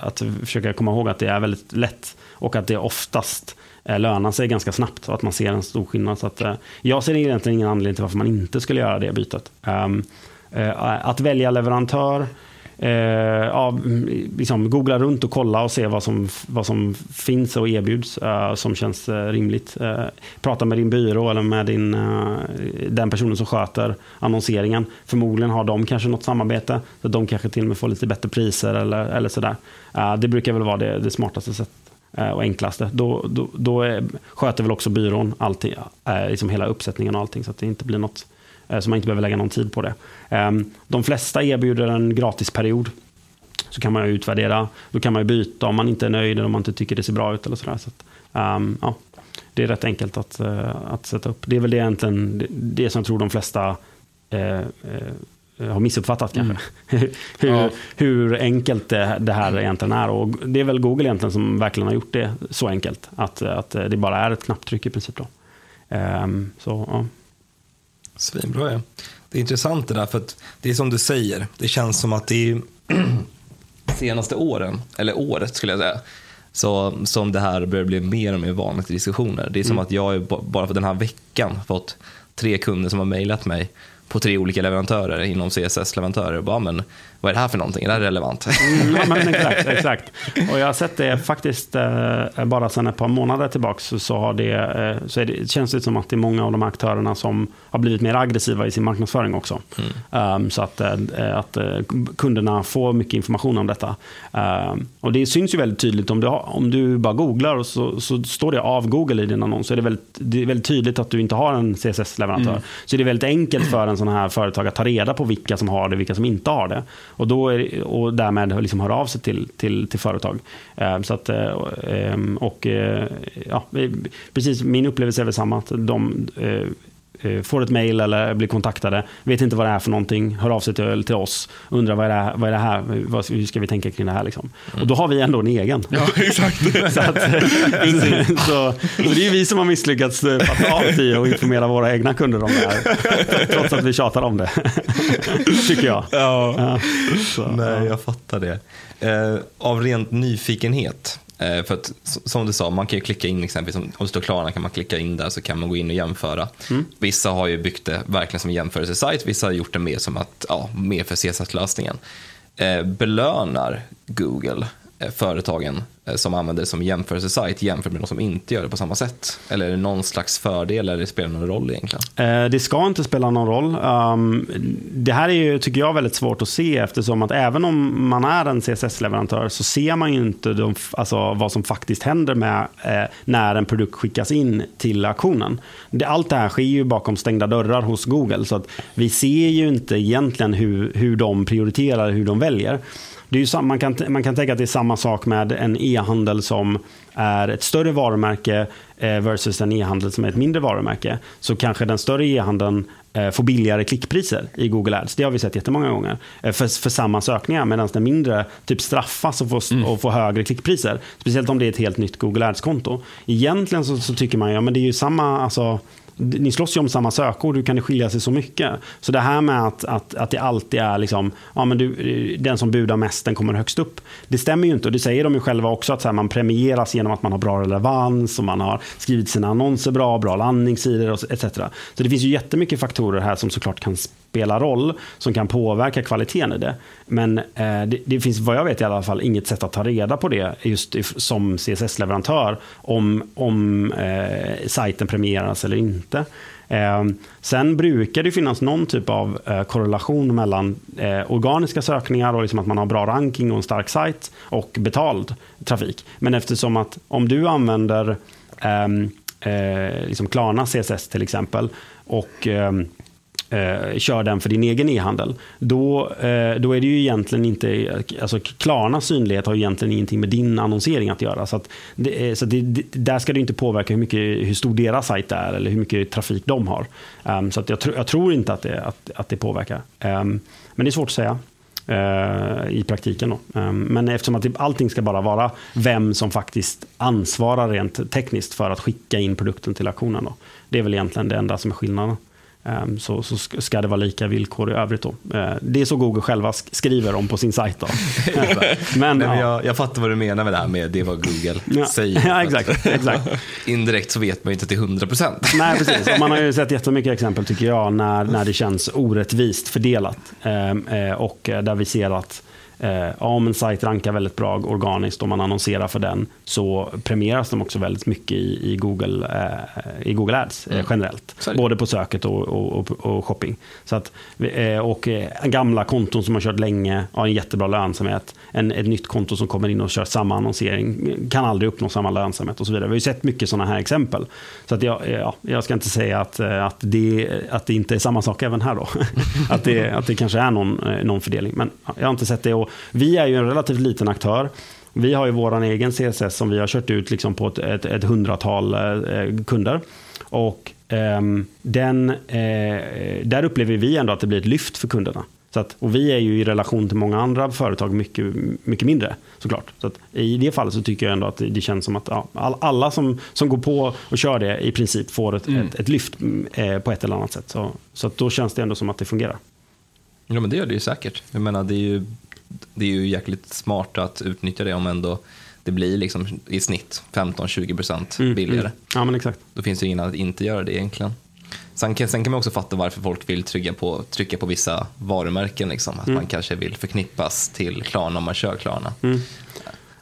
att försöka komma ihåg att det är väldigt lätt och att det oftast Eh, lönar sig ganska snabbt och att man ser en stor skillnad. Så att, eh, jag ser egentligen ingen anledning till varför man inte skulle göra det bytet. Ehm, eh, att välja leverantör, ja, mm, liksom googla runt och kolla och se vad som, vad som finns och erbjuds som känns rimligt. prata med din byrå eller med din, den personen som sköter annonseringen. Förmodligen har de kanske något samarbete, så de kanske till och med får lite bättre priser eller, eller sådär. det brukar väl vara det, det smartaste sättet. Eh, och enklaste. Då, då, då är, sköter väl också byrån allting, eh, liksom hela uppsättningen och allting så att det inte blir något eh, så man inte behöver lägga någon tid på det. Ehm, de flesta erbjuder en gratisperiod. Så kan man utvärdera. Då kan man byta om man inte är nöjd eller om man inte tycker det ser bra ut. Eller sådär. Så att, ehm, ja, det är rätt enkelt att, att sätta upp. Det är väl det, egentligen, det som jag tror de flesta Eh, har missuppfattat kanske. Mm. *laughs* hur, ja. hur, enkelt det, det, här egentligen är. Och det är väl Google egentligen som verkligen har gjort det så enkelt. Att, att det bara är ett knapptryck i princip. Då. Um, så, ja. Svinbra ja. Det är intressant det där för att det är som du säger. Det känns som att det är *clears throat* senaste åren, eller året skulle jag säga, så, som det här börjar bli mer och mer vanligt i diskussioner. Det är som mm. att jag bara för den här veckan fått tre kunder som har mejlat mig på tre olika leverantörer inom CSS-leverantörer. Bara, men vad är det här för någonting? Är det här relevant? *laughs* Mm, ja, men exakt, exakt. Och jag har sett det faktiskt eh, bara sedan ett par månader tillbaka så, så, har det, eh, så det, känns det som att det är många av de aktörerna som har blivit mer aggressiva i sin marknadsföring också. Mm. Um, så att, eh, att eh, kunderna får mycket information om detta. Um, och det syns ju väldigt tydligt om du, om du bara googlar och så, så står det av Google i din annons. Så är det, väldigt, det är väldigt tydligt att du inte har en CSS-leverantör. Mm. Så det är väldigt enkelt för en sån här företag att ta reda på vilka som har det och vilka som inte har det. Och, då är, och därmed liksom hör av sig till, till, till företag. Ehm, så att, eh, ehm, och, eh, ja, precis, min upplevelse är väl samma. Att de eh, får ett mail eller blir kontaktade, vet inte vad det är för någonting, hör av sig till, till oss, undrar vad är det här, vad är det här vad, hur ska vi tänka kring det här? Liksom. Mm. Och då har vi ändå en egen. Ja, exakt. *laughs* så, att, *laughs* *laughs* så, så, det är vi som har misslyckats fatta av i och informera våra egna kunder om det här. Trots att vi tjatar om det. Tycker jag. Ja. ja så, Nej, ja. jag fattar det. Eh, av rent nyfikenhet, Eh, för att som du sa, man kan ju klicka in exempelvis, om det står Klarna kan man klicka in där så kan man gå in och jämföra. Mm. Vissa har ju byggt det verkligen som jämförelsesajt, vissa har gjort det mer som att, ja, mer för CSS-lösningen. Eh, belönar Google Eh, företagen eh, Eh, som använder det som jämförelsesajt jämfört med de som inte gör det på samma sätt? Eller är det någon slags fördel eller spelar det någon roll egentligen? Eh, det ska inte spela någon roll. Um, det här är ju, tycker jag, väldigt svårt att se eftersom att även om man är en CSS-leverantör så ser man ju inte de, alltså, vad som faktiskt händer med eh, när en produkt skickas in till auktionen. allt det här sker ju bakom stängda dörrar hos Google så att vi ser ju inte egentligen hur, hur de prioriterar, hur de väljer. Det är ju, man, kan, man kan tänka att det är samma sak med en e-handel som är ett större varumärke eh, versus en e-handel som är ett mindre varumärke. Så kanske den större e-handeln eh, får billigare klickpriser i Google Ads. Det har vi sett jättemånga gånger. Eh, för, för samma sökningar. Medan den mindre typ straffas och får, mm. och får högre klickpriser. Speciellt om det är ett helt nytt Google Ads-konto. Egentligen så, så tycker man ja, men det är ju samma... Alltså, ni slåss ju om samma sökord, hur kan det skilja sig så mycket? Så det här med att, att, att det alltid är liksom, ja, men du, den som budar mest, den kommer högst upp. Det stämmer ju inte och det säger de ju själva också, att så här, man premieras genom att man har bra relevans och man har skrivit sina annonser bra, bra landningssidor etc. Så det finns ju jättemycket faktorer här som såklart kan spelar roll som kan påverka kvaliteten i det. Men eh, det, det, finns vad jag vet i alla fall inget sätt att ta reda på det just som CSS-leverantör om, om eh, sajten premieras eller inte. Eh, sen brukar det finnas någon typ av eh, korrelation mellan eh, organiska sökningar och liksom att man har bra ranking och en stark sajt och betald trafik. Men eftersom att om du använder ehm, eh, liksom Klarna CSS till exempel och ehm, eh, kör den för din egen e-handel, då, eh, då är det ju egentligen inte, alltså Klarnas synlighet har ju egentligen ingenting med din annonsering att göra. Så, att det, eh, så det, där ska det inte påverka hur, mycket, hur stor deras sajt är eller hur mycket trafik de har. Um, så att jag, tr jag, tror inte att det, att, att det påverkar. Um, men det är svårt att säga. Uh, i praktiken. Då. Um, men eftersom att allting ska bara vara vem som faktiskt ansvarar rent tekniskt för att skicka in produkten till auktionen. Då. Det är väl egentligen det enda som är skillnaden. Ehm, så, så ska det vara lika villkor i övrigt. Då. Ehm, det är så Google själva skriver om på sin sajt. Då. *laughs* men, Nej, jag, jag, fattar vad du menar med det här med det vad Google ja. säger. *laughs* Ja, exakt, exakt. *laughs* Indirekt så vet man ju inte till 100 procent. Nej, precis. Och man har ju sett jättemycket exempel tycker jag när, när det känns orättvist fördelat. Ehm, eh, och där vi ser att Eh, om en sajt rankar väldigt bra organiskt och man annonserar för den så premieras de också väldigt mycket i, i, Google, eh, i Google Ads eh, mm. generellt. Sorry. Både på söket och, och, och, shopping. Så att, eh, och eh, gamla konton som har kört länge har en jättebra lönsamhet. En, ett nytt konto som kommer in och kör samma annonsering kan aldrig uppnå samma lönsamhet och så vidare. Vi har ju sett mycket sådana här exempel. Så att jag, ja, jag ska inte säga att, eh, att, det, att det inte är samma sak även här då. *laughs* att, det, att det kanske är någon, någon fördelning. Men jag har inte sett det. Och vi är ju en relativt liten aktör. Vi har ju vår egen CSS som vi har kört ut liksom på ett, ett, ett hundratal eh, kunder. Och eh, den, eh, där upplever vi ändå att det blir ett lyft för kunderna. Så att, och vi är ju i relation till många andra företag mycket, mycket mindre såklart. Så att, I det fallet så tycker jag ändå att det känns som att ja, alla som, som går på och kör det i princip får ett, mm. ett, ett, lyft eh, på ett eller annat sätt. Så, så då känns det ändå som att det fungerar. Ja men det gör det ju säkert. Jag menar det är ju det är ju jäkligt smart att utnyttja det om ändå det blir liksom i snitt 15-20% mm, billigare. Mm. Ja, men exakt. Då finns det ingen att inte göra det egentligen. Sen kan, sen kan man också fatta varför folk vill trycka på, trycka på vissa varumärken. Liksom. Att mm. man kanske vill förknippas till Klarna om man kör Klarna.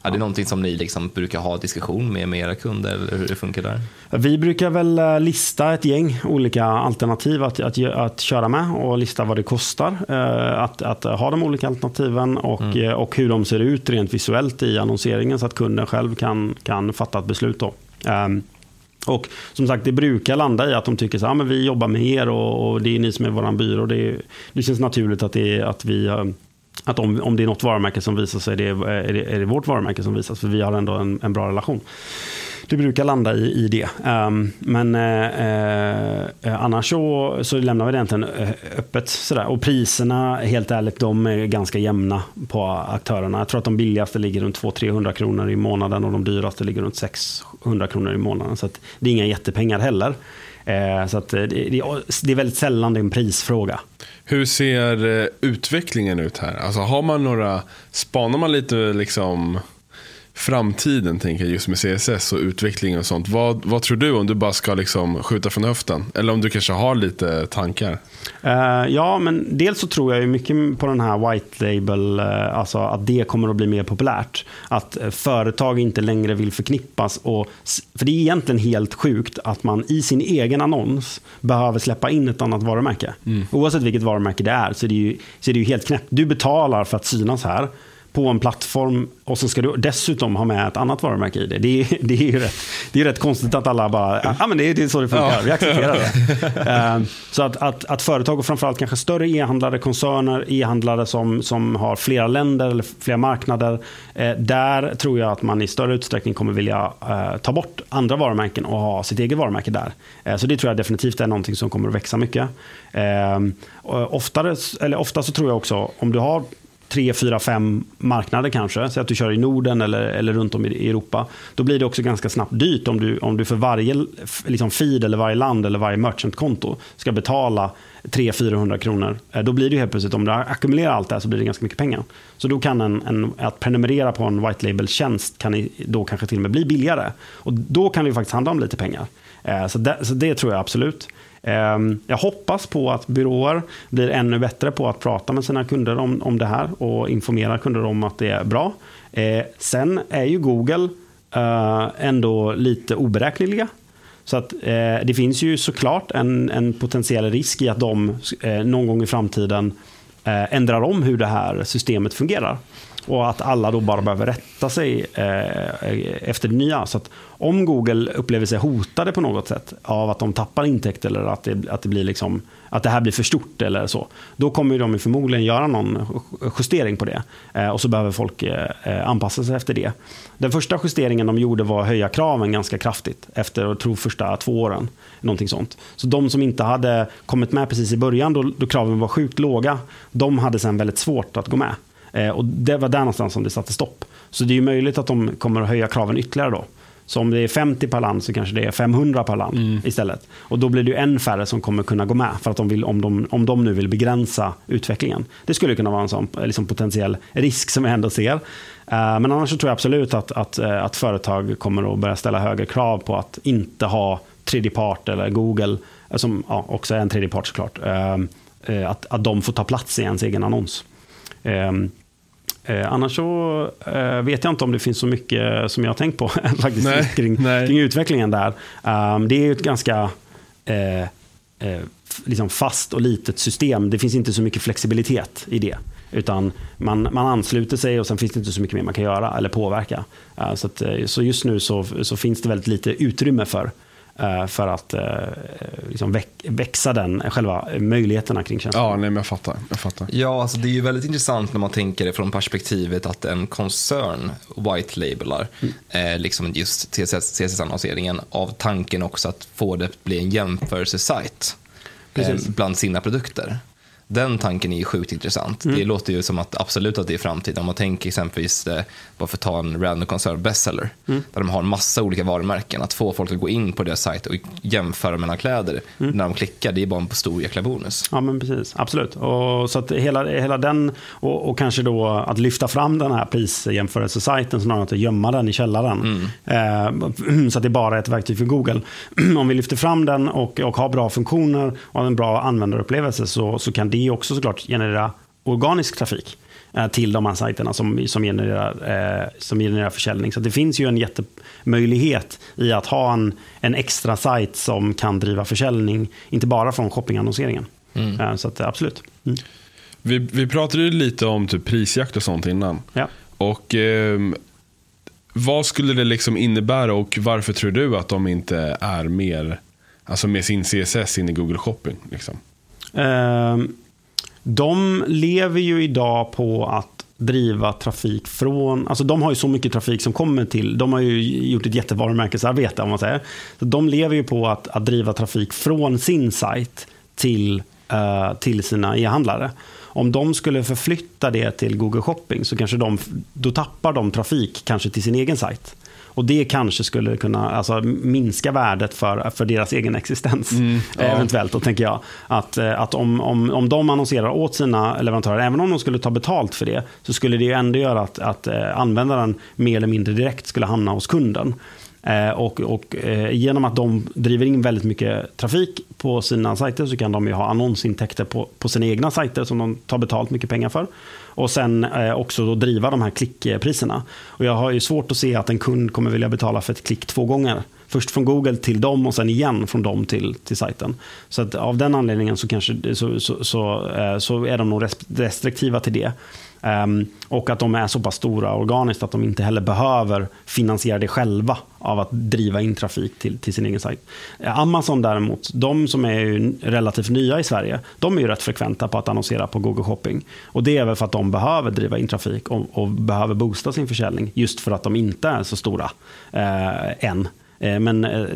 Är det någonting som ni liksom brukar ha diskussion med med era kunder eller hur det funkar där? Vi brukar väl eh, lista ett gäng olika alternativ att, att, att köra med och lista vad det kostar eh, att, att ha de olika alternativen och, mm. Eh, och hur de ser ut rent visuellt i annonseringen så att kunden själv kan, kan fatta ett beslut. Då. Um, och som sagt, det brukar landa i att de tycker så här, men vi jobbar med er och, och det är ni som är vår byrå. Det, det känns naturligt att, det, att vi att om, om det är något varumärke som visar sig, det är, eh, är, det, är det vårt varumärke som visas, för vi har ändå en, en bra relation. Det brukar landa i, i det. Um, men uh, uh, annars så, så lämnar vi det egentligen öppet. Sådär. Och priserna, helt ärligt, de är ganska jämna på aktörerna. Jag tror att de billigaste ligger runt 200-300 kronor i månaden och de dyraste ligger runt 600 kronor i månaden. Så det är inga jättepengar heller. Eh, så att eh, det, det, är väldigt sällan det är en prisfråga. Hur ser eh, utvecklingen ut här? Alltså har man några, spanar man lite liksom framtiden tänker jag just med CSS och utveckling och sånt. Vad, vad tror du om du bara ska liksom skjuta från höften? Eller om du kanske har lite tankar? Uh, ja, men dels så tror jag ju mycket på den här white label, uh, alltså att det kommer att bli mer populärt. Att uh, företag inte längre vill förknippas. Och, för det är egentligen helt sjukt att man i sin egen annons behöver släppa in ett annat varumärke. Mm. Oavsett vilket varumärke det är så är det ju, så är det ju helt knäppt. Du betalar för att synas här på en plattform och så ska du dessutom ha med ett annat varumärke i det. Det är, det är ju rätt, det är rätt konstigt att alla bara, ja ah, men det är, det är så det funkar, ja. vi accepterar det. uh, så att, att, att företag och framförallt kanske större e-handlare, koncerner, e-handlare som, som har flera länder eller flera marknader. Uh, där tror jag att man i större utsträckning kommer vilja uh, ta bort andra varumärken och ha sitt eget varumärke där. så det tror jag definitivt är någonting som kommer att växa mycket. oftare, eller ofta så tror jag också, om du har tre, fyra, fem marknader kanske. Så att du kör i Norden eller, eller runt om i Europa. Då blir det också ganska snabbt dyrt om du, om du för varje liksom feed eller varje land eller varje merchantkonto ska betala 300-400 kronor. Eh, då blir det helt plötsligt, om du ackumulerar allt det här så blir det ganska mycket pengar. Så då kan en, en att prenumerera på en white label-tjänst kan då kanske till och med bli billigare. Och då kan det faktiskt handla om lite pengar. Eh, så det, så det tror jag absolut. Ehm, jag hoppas på att byråer blir ännu bättre på att prata med sina kunder om, om det här och informera kunder om att det är bra. Eh, sen är ju Google eh, ändå lite oberäkneliga. Så att, eh, det finns ju såklart en, en potentiell risk i att de någon gång i framtiden ändrar om hur det här systemet fungerar. Och att alla då bara behöver rätta sig eh, efter det nya. Så att om Google upplever sig hotade på något sätt av att de tappar intäkter eller att det, att det, blir liksom, att det här blir för stort eller så. Då kommer de förmodligen göra någon justering på det. Eh, och så behöver folk eh, anpassa sig efter det. Den första justeringen de gjorde var att höja kraven ganska kraftigt efter, jag tror, första två åren. Någonting sånt. Så de som inte hade kommit med precis i början, då, då kraven var sjukt låga, de hade sen väldigt svårt att gå med. Eh, och det var där någonstans som det satte stopp. Så det är möjligt att de kommer att höja kraven ytterligare då. Så om det är 50 per land så kanske det är 500 per land mm. istället. Och då blir det ju än färre som kommer kunna gå med. För att de vill, om, de, om de nu vill begränsa utvecklingen. Det skulle kunna vara en sån liksom potentiell risk som jag ändå ser. Uh, men annars tror jag absolut att, att, uh, att företag kommer att börja ställa högre krav på att inte ha tredjepart eller Google, som ja, också är en tredjepart såklart. Uh, att, att de får ta plats i ens egen annons. Eh, annars så eh, vet jag inte om det finns så mycket som jag har tänkt på *laughs* faktiskt, nej, kring, nej. kring, utvecklingen där. Um, det är ett ganska eh, eh, liksom fast och litet system. Det finns inte så mycket flexibilitet i det. Utan man, man ansluter sig och sen finns det inte så mycket mer man kan göra eller påverka. Uh, så, att, eh, så just nu så, så finns det väldigt lite utrymme för för att eh, liksom växa den, själva möjligheterna kring tjänsten. Ja, nej, men jag fattar. Jag fattar. Ja, alltså det är ju väldigt intressant när man tänker det från perspektivet att en koncern white labelar mm. eh, liksom just CSS-annonseringen av tanken också att få det att bli en jämförelsesajt eh, bland sina produkter. Den tanken är ju sjukt intressant. Mm. Det låter ju som att absolut att det är framtiden. Om man tänker exempelvis, eh, bara för att ta en random koncern bestseller, mm. där de har en massa olika varumärken. Att få folk att gå in på deras sajt och jämföra mellan kläder mm. när de klickar, det är bara en stor jäkla bonus. Ja, men precis. Absolut. Och, så att hela, hela den, och, och kanske då att lyfta fram den här prisjämförelsesajten snarare än att gömma den i källaren. Mm. Eh, *clears throat* så att det bara är ett verktyg för Google. *clears throat* Om vi lyfter fram den och, och har bra funktioner och en bra användarupplevelse så, så kan det det också såklart generera organisk trafik eh, till de här sajterna som, som, genererar, eh, som genererar försäljning. Så det finns ju en jättemöjlighet i att ha en, en extra sajt som kan driva försäljning, inte bara från shoppingannonseringen. Mm. Eh, så att, absolut. Mm. Vi, vi pratade lite om typ prisjakt och sånt innan. Ja. Och eh, Vad skulle det liksom innebära och varför tror du att de inte är mer, alltså med sin CSS in i Google Shopping? Liksom? De lever ju idag på att driva trafik från, alltså de har ju så mycket trafik som kommer till, de har ju gjort ett jättevarumärkesarbete om man säger. Så de lever ju på att, att driva trafik från sin sajt till, uh, till sina e-handlare. Om de skulle förflytta det till Google Shopping så kanske de, då tappar de trafik kanske till sin egen sajt. Och det kanske skulle kunna alltså, minska värdet för, för deras egen existens. Mm, ja. Eventuellt, då tänker jag. Att, eh, att om, om, om de annonserar åt sina leverantörer, även om de skulle ta betalt för det, så skulle det ändå göra att, att eh, användaren mer eller mindre direkt skulle hamna hos kunden. Eh, och, och eh, genom att de driver in väldigt mycket trafik på sina sajter så kan de ju ha annonsintäkter på, på sina egna sajter som de tar betalt mycket pengar för. Och sen eh, också då driva de här klickpriserna. Och jag har ju svårt att se att en kund kommer vilja betala för ett klick två gånger. Först från Google till dem och sen igen från dem till, till sajten. Så att av den anledningen så, kanske, så, så, så, så är de nog restriktiva till det. Um, och att de är så pass stora organiskt att de inte heller behöver finansiera det själva av att driva in trafik till, till sin egen sajt. Eh, Amazon däremot, de som är relativt nya i Sverige, de är ju rätt frekventa på att annonsera på Google Shopping. Och det är väl för att de behöver driva in trafik och, och behöver boosta sin försäljning just för att de inte är så stora eh, än. Eh, men eh,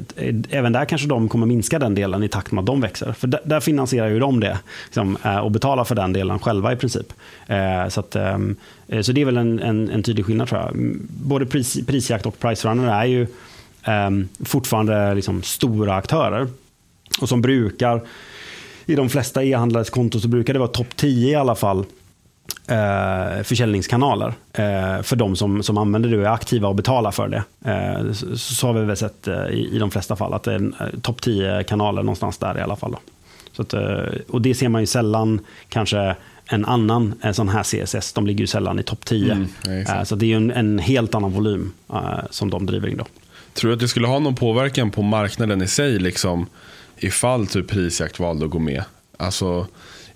även där kanske de kommer minska den delen i takt med att de växer. För där finansierar ju de det liksom, eh, och betalar för den delen själva i princip. Så, att, så det är väl en, en, en tydlig skillnad tror jag. Mm, både pris, prisjakt och pricerunner är ju ehm, fortfarande liksom stora aktörer. Och som brukar, i de flesta e-handlares konton så brukar det vara topp 10 i alla fall eh, försäljningskanaler eh, för de som, som använder det och är aktiva och betalar för det. Eh, så, så har vi väl sett eh, i, i de flesta fall att det är en, eh, topp 10 kanaler någonstans där i alla fall. Då. Så att, eh, och det ser man ju sällan kanske en annan en sån här CSS. De ligger ju sällan i topp 10. Mm. Eh, så det är ju en, en helt annan volym som de driver in. Då. Tror du att det skulle ha någon påverkan på marknaden i sig, liksom, ifall typ prisjakt valde att gå med? Alltså,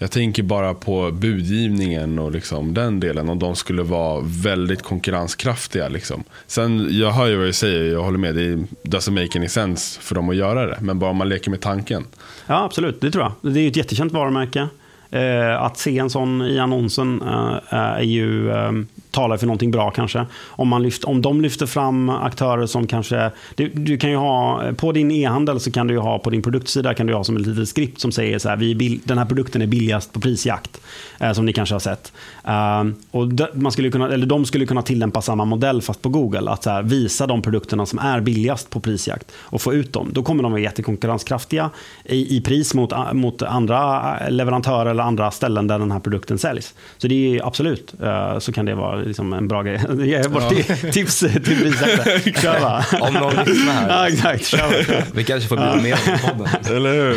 jag tänker bara på budgivningen och liksom den delen. Om de skulle vara väldigt konkurrenskraftiga. Liksom. Sen, jag hör ju vad du säger, jag håller med. Det doesn't make any sense för dem att göra det. Men bara om man leker med tanken. Ja, absolut. Det tror jag. Det är ju ett jättekänt varumärke. Eh, att se en sån i annonsen eh, är ju, eh, talar för någonting bra kanske. Om, man lyft, om de lyfter fram aktörer som kanske... Du, du kan ju ha, på din e-handel så kan du ju ha på din produktsida kan du ha som ett litet skript som säger så här, vi bill, den här produkten är billigast på prisjakt. Eh, som ni kanske har sett. Eh, och de, man skulle kunna, eller de skulle kunna tillämpa samma modell fast på Google. Att så här, visa de produkterna som är billigast på prisjakt och få ut dem. Då kommer de vara jättekonkurrenskraftiga i, i pris mot, mot andra eh, leverantörer eller andra ställen där den här produkten säljs. Så det är absolut, uh, så kan det vara liksom en bra grej. *laughs* Ger bort Ja. *laughs* tips till prisjakten. *laughs* Kör bara. Om någon lyssnar här. Ja, exakt. Kör, kör. Vi kanske får bjuda med på podden. Eller hur?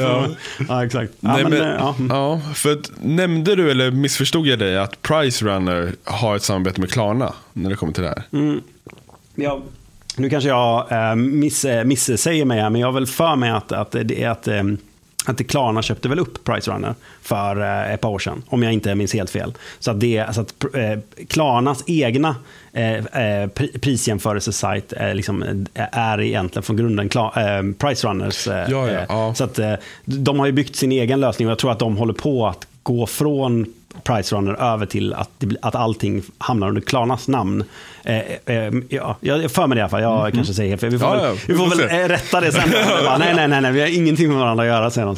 ja. Ja, exakt. Ja, Nej, men, men, eh, ja. ja, för att, nämnde du eller missförstod jag dig att Price Runner har ett samarbete med Klarna när det kommer till det här? Mm. Ja, nu kanske jag eh, miss, eh, missäger mig här, men jag har väl för mig att, att, det, är att, eh, att Klarna köpte väl upp Price Runner för eh, ett par år sedan, om jag inte minns helt fel. Så att, det, så att eh, Klarnas egna eh, pri- prisjämförelsesajt eh, liksom, är egentligen från grunden Klar, eh, Price Runners. Eh, Ja, ja, ja. Så att, de har ju byggt sin egen lösning och jag tror att de håller på att gå från Price Runner över till att, att allting hamnar under Klarnas namn. Eh, eh, ja, jag för mig det i alla fall. Jag kanske säger fel. Vi får Ja, väl, ja, vi får väl se. eh, rätta det sen. *laughs* bara, nej, nej, nej, nej, vi har ingenting med varandra att göra. Säger de.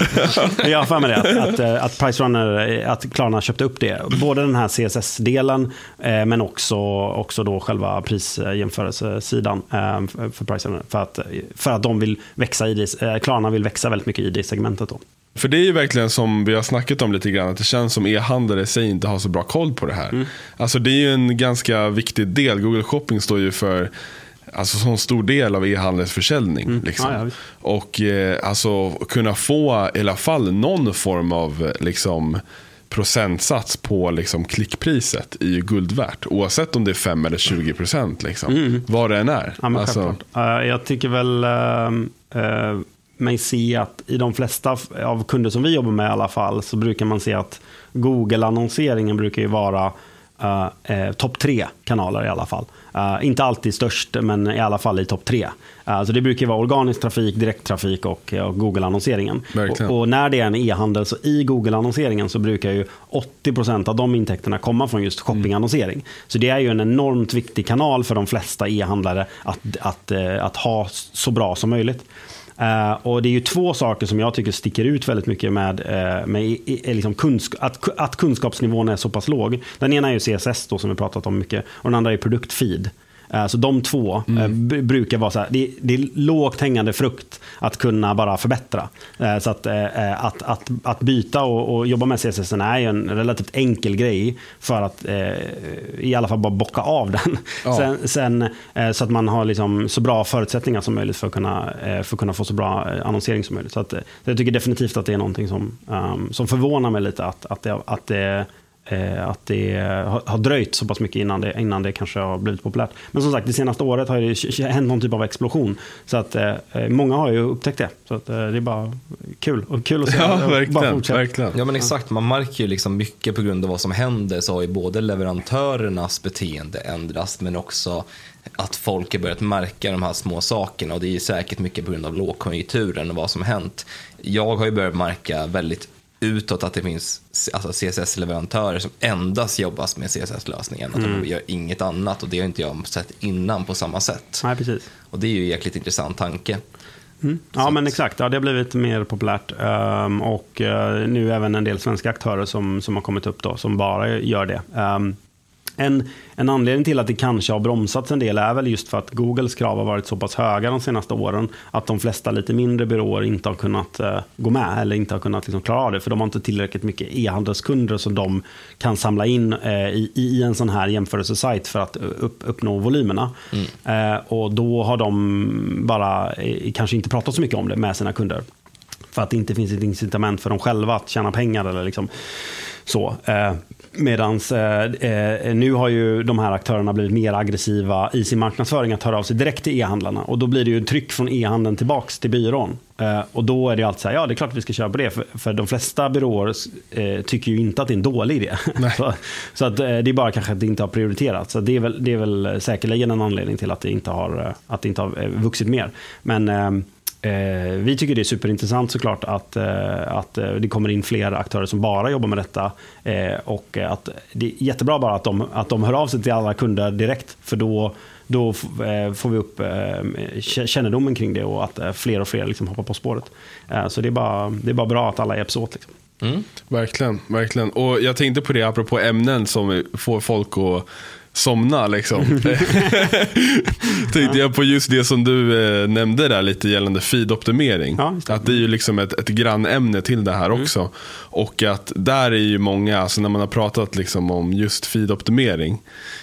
*laughs* Men jag har för mig det. Att, att, eh, att Price Runner, eh, att Klarna köpte upp det. Både den här CSS-delen, eh, men också, också då själva prisjämförelsesidan för för Price Runner. För att, för att de vill växa i det. Klarna vill växa väldigt mycket i det segmentet. Då. För det är ju verkligen som vi har snackat om lite grann, att det känns som e-handlare i sig inte har så bra koll på det här. Mm. Alltså det är ju en ganska viktig del. Google Shopping står ju för Alltså så en stor del av e-handelsförsäljning. Liksom. Mm. Ja, ja, visst. och eh, alltså kunna få i alla fall någon form av eh, liksom, procentsats på liksom, klickpriset är ju guld värt. Oavsett om det är 5 eller 20 procent. Liksom. Vad det än är. Mm. Ja, alltså. Eh, jag tycker väl uh, uh, mig se att i de flesta av kunder som vi jobbar med i alla fall så brukar man se att Google-annonseringen brukar ju vara uh, eh, topp tre kanaler i alla fall. Eh, inte alltid störst, men i alla fall i topp tre. Eh, så det brukar ju vara organisk trafik, direkttrafik och, och Google-annonseringen. Och, och när det är en e-handel, så i Google-annonseringen så brukar ju 80% av de intäkterna komma från just shoppingannonsering. Så det är ju en enormt viktig kanal för de flesta e-handlare att, att, eh, att ha så bra som möjligt. Uh, och Det är ju två saker som jag tycker sticker ut väldigt mycket med, uh, med i, i, eh, liksom kunsk att, att kunskapsnivån är så pass låg. Den ena är ju CSS då, som vi pratat om mycket och den andra är produktfeed. Eh, Så de två eh, b- brukar vara så här, det, det är lågt hängande frukt att kunna bara förbättra. Eh, Så att, att, att, att byta och, och jobba med CSS är en relativt enkel grej för att i alla fall bara bocka av den. Ja. Sen, sen, så att man har liksom så bra förutsättningar som möjligt för att kunna, för att kunna få så bra annonsering som möjligt. Så, att, så jag tycker definitivt att det är någonting som, ehm, som förvånar mig lite. Att, att, det, att, det, att det har, har dröjt så pass mycket innan det, innan det kanske har blivit populärt. Men som sagt, det senaste året har det hänt någon typ av explosion. Så att eh, många har ju upptäckt det. Så att, eh, det är bara kul. Och kul att se. *laughs* ja, Bara verkligen. verkligen. Ja men exakt, man märker ju liksom mycket på grund av vad som händer så har ju både leverantörernas beteende ändrats men också att folk har börjat märka de här små sakerna och det är ju säkert mycket på grund av lågkonjunkturen och vad som hänt. Jag har ju börjat märka väldigt utåt att det finns alltså CSS-leverantörer som endast jobbar med CSS-lösningen. Att de gör inget annat och det har inte jag sett innan på samma sätt. Nej, precis. Och det är ju en jäkligt intressant tanke. Ja, men exakt. Ja, det har blivit mer populärt. Ehm, och eh, nu även en del svenska aktörer som, som har kommit upp då, som bara gör det. Ehm, En, en anledning till att det kanske har bromsats en del är väl just för att Googles krav har varit så pass höga de senaste åren att de flesta lite mindre byråer inte har kunnat uh, gå med eller inte har kunnat liksom, klara av det. För de har inte tillräckligt mycket e-handelskunder som de kan samla in uh, i, i, en sån här jämförelsesajt för att upp, uppnå volymerna. Mm. Uh, och då har de bara kanske inte pratat så mycket om det med sina kunder. För att det inte finns ett incitament för dem själva att tjäna pengar. Eller liksom så. Eh, medans eh, eh, nu har ju de här aktörerna blivit mer aggressiva i sin marknadsföring att höra av sig direkt till e-handlarna. Och då blir det ju tryck från e-handeln tillbaks till byrån. Eh, och då är det alltid så här, ja det är klart att vi ska köra på det. För, för de flesta byråer eh, tycker ju inte att det är en dålig idé. *laughs* så, så att, eh, det är bara kanske att det inte har prioriterats. Så det är, väl, det är väl säkerligen en anledning till att det inte har, att det inte har vuxit mer. Men Eh, vi tycker det är superintressant såklart att, eh, att eh, det kommer in fler aktörer som bara jobbar med detta. Eh, och att det är jättebra bara att de, att de hör av sig till alla kunder direkt. För då, då eh, får vi upp eh, kännedomen kring det och att fler och fler liksom hoppar på spåret. så det är, bara, det är bara bra att alla hjälps åt. Liksom. Mm. Verkligen, verkligen. Och jag tänkte på det apropå ämnen som får folk att somna liksom. *laughs* Tänkte jag på just det som du eh, nämnde där lite gällande feed-optimering. Ja, att det är ju liksom ett, ett grannämne till det här mm. också. Och att där är ju många, alltså när man har pratat liksom om just feed-optimering.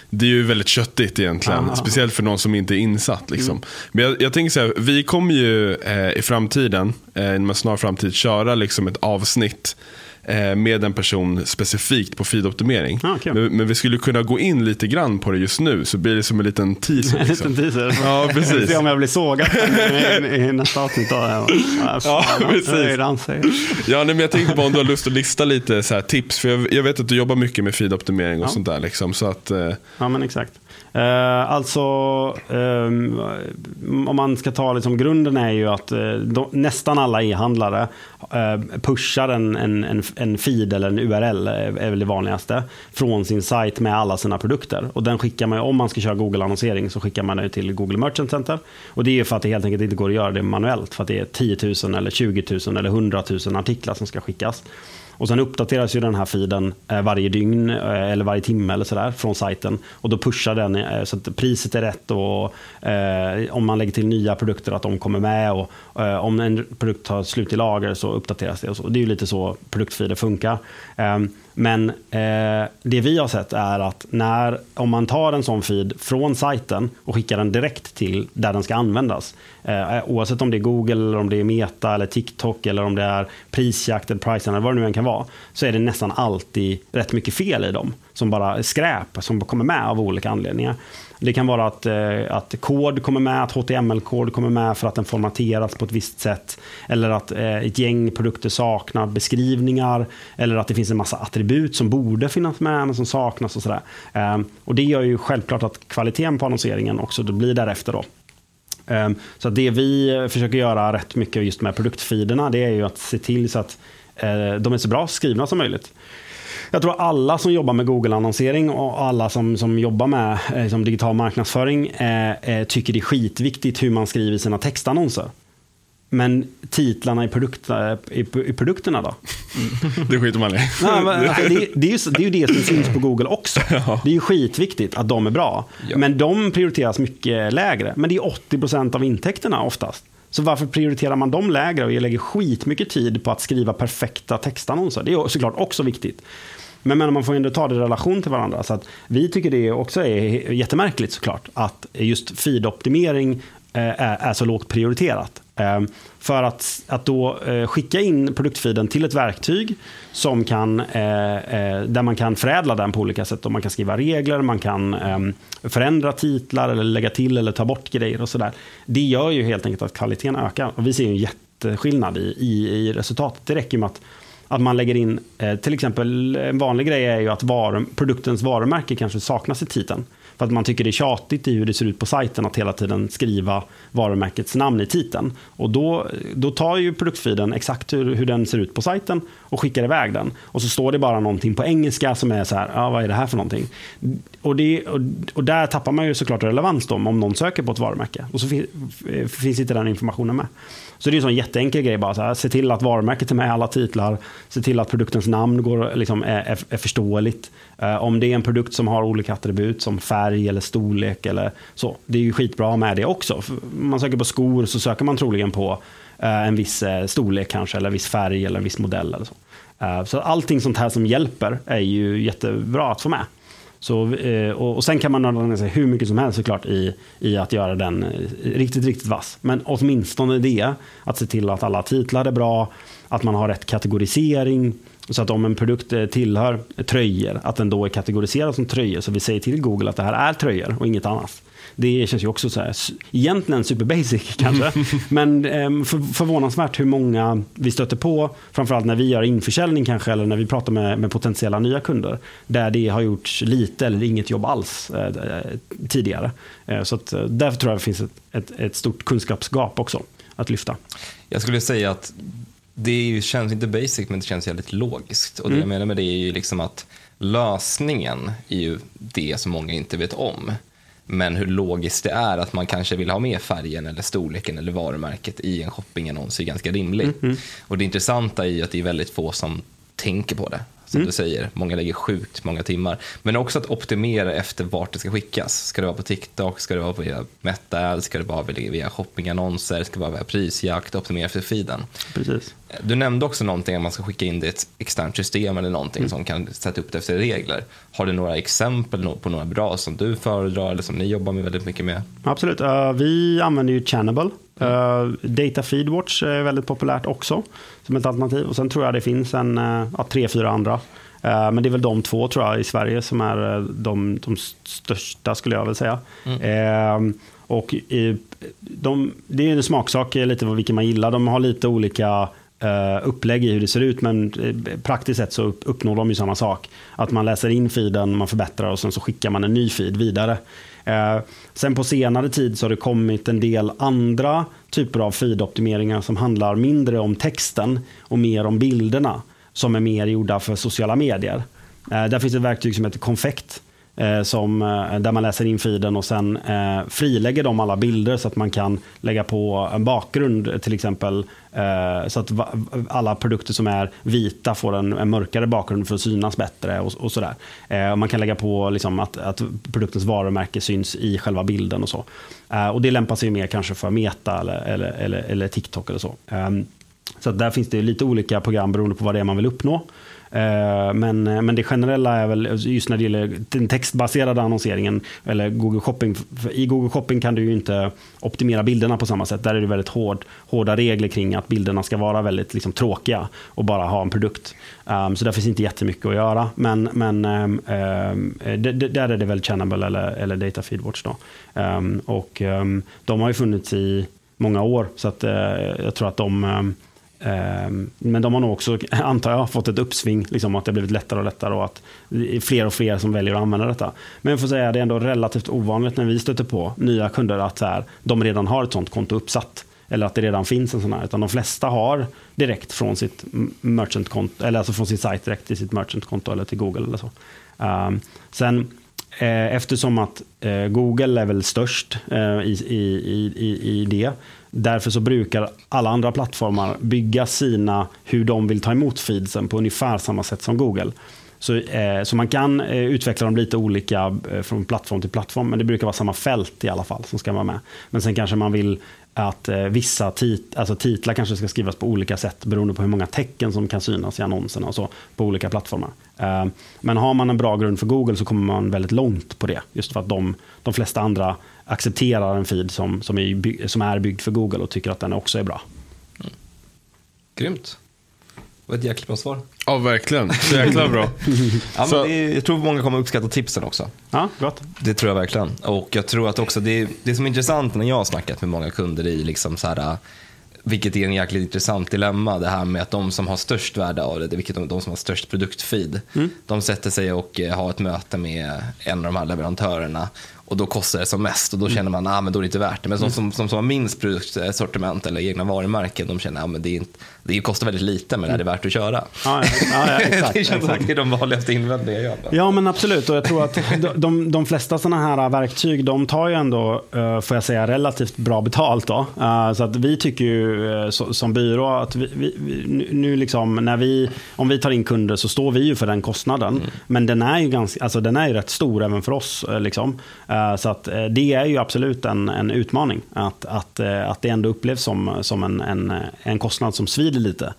Det är ju väldigt köttigt egentligen. Aha. Speciellt för någon som inte är insatt. Liksom. Mm. Men jag, jag, tänker så här, vi kommer ju eh, i framtiden, eh, inom en snar framtid, köra liksom ett avsnitt med en person specifikt på feedoptimering. Ah, okay. men, men, vi skulle kunna gå in lite grann på det just nu så blir det som en liten teaser. *laughs* Liksom. en liten teaser. Ja, precis. Se om jag blir sågad i, i nästa avsnitt. Ja, *laughs* ja, precis. Ja, men jag tänkte bara om du har lust att lista lite så tips. För jag, jag, vet att du jobbar mycket med feedoptimering och ja. sånt där. Liksom, så att, eh... Ja, men exakt. Eh, alltså, ehm, om man ska ta liksom, grunden är ju att eh, de, nästan alla e-handlare eh, pushar en, en, en, en, feed eller en URL, eh, är väl det vanligaste, från sin sajt med alla sina produkter. Och den skickar man, om man ska köra Google-annonsering så skickar man den till Google Merchant Center. Och det är för att det helt enkelt inte går att göra det manuellt, för att det är 10 000 eller 20 000 eller 100 000 artiklar som ska skickas. Och sen uppdateras ju den här feeden eh, varje dygn eh, eller varje timme eller sådär från sajten. Och då pushar den eh, så att priset är rätt och om man lägger till nya produkter att de kommer med. Och om en produkt tar slut i lager så uppdateras det. Och så. Det är ju lite så produktfeeder funkar. Ehm, men eh, det vi har sett är att när, om man tar en sån feed från sajten och skickar den direkt till där den ska användas. Eh, oavsett om det är Google, eller om det är Meta, eller TikTok, eller om det är prisjakt, eller price eller vad det nu än kan vara. Så är det nästan alltid rätt mycket fel i dem. Som bara skräp, som kommer med av olika anledningar. Det kan vara att, eh, att kod kommer med, att HTML-kod kommer med för att den formateras på ett visst sätt. Eller att eh, ett gäng produkter saknar beskrivningar. Eller att det finns en massa attribut som borde finnas med men som saknas. och sådär. Eh, och Det gör ju självklart att kvaliteten på annonseringen också blir därefter. Då. Ehm, så det vi försöker göra rätt mycket just med produktfeederna det är ju att se till så att eh, de är så bra skrivna som möjligt. Jag tror alla som jobbar med Google-annonsering och alla som, som jobbar med eh, liksom digital marknadsföring eh, eh, tycker det är skitviktigt hur man skriver sina textannonser. Men titlarna i, produkt, eh, i, i produkterna då? *laughs* Det skiter man i. *laughs* Nej, men, det, det, är ju, det är ju det som syns på Google också. *laughs* Ja. Det är ju skitviktigt att de är bra. Ja. Men de prioriteras mycket lägre. Men det är 80% av intäkterna oftast. Så varför prioriterar man dem lägre och lägger skitmycket tid på att skriva perfekta textannonser? Det är såklart också viktigt. Men, men man får ändå ta det i relation till varandra. Så att vi tycker det också är jättemärkligt såklart. Att just feed-optimering eh, är, är så lågt prioriterat. Ehm, för att, att då eh, skicka in produktfiden till ett verktyg som kan, eh, eh, där man kan förädla den på olika sätt. Och man kan skriva regler, man kan ehm, förändra titlar eller lägga till eller ta bort grejer och sådär. Det gör ju helt enkelt att kvaliteten ökar. Och vi ser en jätteskillnad i, i, i resultatet. Det räcker med att att man lägger in, eh, till exempel en vanlig grej är ju att varum, produktens varumärke kanske saknas i titeln. För att man tycker det är tjatigt i hur det ser ut på sajten att hela tiden skriva varumärkets namn i titeln. Och då, då tar ju produktfiden exakt hur, hur den ser ut på sajten och skickar iväg den. Och så står det bara någonting på engelska som är så här, ja, vad är det här för någonting? Och, det, och, och där tappar man ju såklart relevans då, om någon söker på ett varumärke. Och så fin, eh, finns inte den informationen med. Så det är en sån jätteenkel grej. Bara så här, se till att varumärket är med i alla titlar. Se till att produktens namn går, liksom, är, är, förståeligt. Uh, om det är en produkt som har olika attribut som färg eller storlek eller så. Det är ju skitbra med det också. Om man söker på skor så söker man troligen på uh, en viss uh, storlek kanske eller en viss färg eller en viss modell. Eller så. så allting sånt här som hjälper är ju jättebra att få med. Så, eh, och, sen kan man använda sig hur mycket som helst såklart i, i att göra den eh, riktigt, riktigt vass. Men åtminstone det, att se till att alla titlar är bra, att man har rätt kategorisering. Så att om en produkt eh, tillhör tröjor, att den då är kategoriserad som tröjor. Så vi säger till Google att det här är tröjor och inget annat. Det känns ju också så här, egentligen super basic *laughs* kanske. men eh, för, förvånansvärt hur många vi stöter på, framförallt när vi gör införsäljning kanske, eller när vi pratar med, med potentiella nya kunder, där det har gjorts lite eller inget jobb alls eh, tidigare. Eh, så att, eh, därför tror jag det finns ett, ett, ett stort kunskapsgap också att lyfta. Jag skulle säga att det känns inte basic, men det känns väldigt logiskt. Och det mm. jag menar med det är ju liksom att lösningen är ju det som många inte vet om. Men hur logiskt det är att man kanske vill ha med färgen eller storleken eller varumärket i en shoppingannons är ganska rimligt. Mm -hmm. Och det intressanta är ju att det är väldigt få som tänker på det. Som mm. du säger, många lägger sjukt många timmar. Men också att optimera efter vart det ska skickas. Ska det vara på TikTok, ska det vara via Meta, ska det vara via shoppingannonser, ska det vara via prisjakt, optimera för feeden. Precis. Du nämnde också någonting om man ska skicka in det i ett externt system eller någonting mm. som kan sätta upp det efter regler. Har du några exempel på några bra som du föredrar eller som ni jobbar med väldigt mycket med? Absolut. Uh, vi använder ju Channable. Uh, Data Feedwatch är väldigt populärt också som ett alternativ. Och sen tror jag det finns en, uh, tre, fyra andra. Uh, men det är väl de två tror jag i Sverige som är de, de största skulle jag väl säga. Mm. och i, de, det är en smaksak lite vilken man gillar. De har lite olika upplägg i hur det ser ut men praktiskt sett så uppnår de ju samma sak. Att man läser in feeden, man förbättrar och sen så skickar man en ny feed vidare. Eh, sen på senare tid så har det kommit en del andra typer av feed-optimeringar som handlar mindre om texten och mer om bilderna. Som är mer gjorda för sociala medier. Eh, där finns ett verktyg som heter Confect Eh, som, eh, där man läser in feeden och sen eh, frilägger de alla bilder så att man kan lägga på en bakgrund till exempel. Eh, så att alla produkter som är vita får en, en mörkare bakgrund för att synas bättre. och, och sådär. Eh, man kan lägga på liksom, att, att, produktens varumärke syns i själva bilden och så. Eh, och det lämpar sig mer kanske för Meta eller, eller, eller, eller TikTok eller så. Ehm, så där finns det lite olika program beroende på vad det är man vill uppnå. Eh, men, eh, men det generella är väl just när det gäller den textbaserade annonseringen eller Google Shopping. I Google Shopping kan du ju inte optimera bilderna på samma sätt. Där är det väldigt hård, hårda regler kring att bilderna ska vara väldigt liksom, tråkiga och bara ha en produkt. Um, så där finns inte jättemycket att göra. Men, men um, um, där är det väl Channable eller, eller Data Feedwatch. Då. Um, och de har ju funnits i många år. Så att, uh, jag tror att de Ehm, men de har nog också, *laughs* antar jag, fått ett uppsving. Liksom att det har blivit lättare och lättare och att det är fler och fler som väljer att använda detta. Men jag får säga att det är ändå relativt ovanligt när vi stöter på nya kunder att så här, de redan har ett sånt konto uppsatt. Eller att det redan finns en sån här. Utan de flesta har direkt från sitt merchantkonto, eller alltså från sin sajt direkt till sitt merchantkonto eller till Google eller så. Um, sen Eh, eftersom att eh, Google är väl störst eh, i, i, i, i det Därför så brukar alla andra plattformar bygga sina, hur de vill ta emot feedsen på ungefär samma sätt som Google. Så, eh, så man kan eh, utveckla dem lite olika eh, från plattform till plattform, men det brukar vara samma fält i alla fall som ska vara med. Men sen kanske man vill att eh, vissa tit alltså titlar kanske ska skrivas på olika sätt beroende på hur många tecken som kan synas i annonserna och så på olika plattformar. Eh, men har man en bra grund för Google så kommer man väldigt långt på det. Just för att de, de flesta andra accepterar en feed som, som, är, som är byggd för Google och tycker att den också är bra. Mm. Grymt. Det var ett jäkla bra svar. Ja, verkligen. Så jäkla bra. *laughs* ja, men är, jag tror många kommer uppskatta tipsen också. Ja, gott. Det tror jag verkligen. Och jag tror att också det, det som är intressant när jag har snackat med många kunder i liksom så här, vilket är en jäkligt intressant dilemma, det här med att de som har störst värde av det, vilket de, de som har störst produktfeed, de sätter sig och eh, har ett möte med en av de här leverantörerna och då kostar det som mest och då känner man att ah, då är det inte värt det. Men de som, som, som har minst produktsortiment eller egna varumärken, de känner att ah, det, det kostar väldigt lite men det är värt att köra. Ja, ja, ja, exakt, *laughs* det känns exakt. som det är de vanligaste invändningarna jag gör. Ja, men absolut. Och jag tror att de, de, de flesta sådana här verktyg, de tar ju ändå, eh, får jag säga, relativt bra betalt. Då. Eh, så att vi tycker ju eh, som byrå att vi, vi, nu liksom, när vi, om vi tar in kunder så står vi ju för den kostnaden. Men den är ju, ganska, alltså den är ju rätt stor även för oss. Liksom. Eh, Så att eh, det är ju absolut en, en utmaning. Att, att, eh, att det ändå upplevs som, som en, en, en kostnad som svider lite.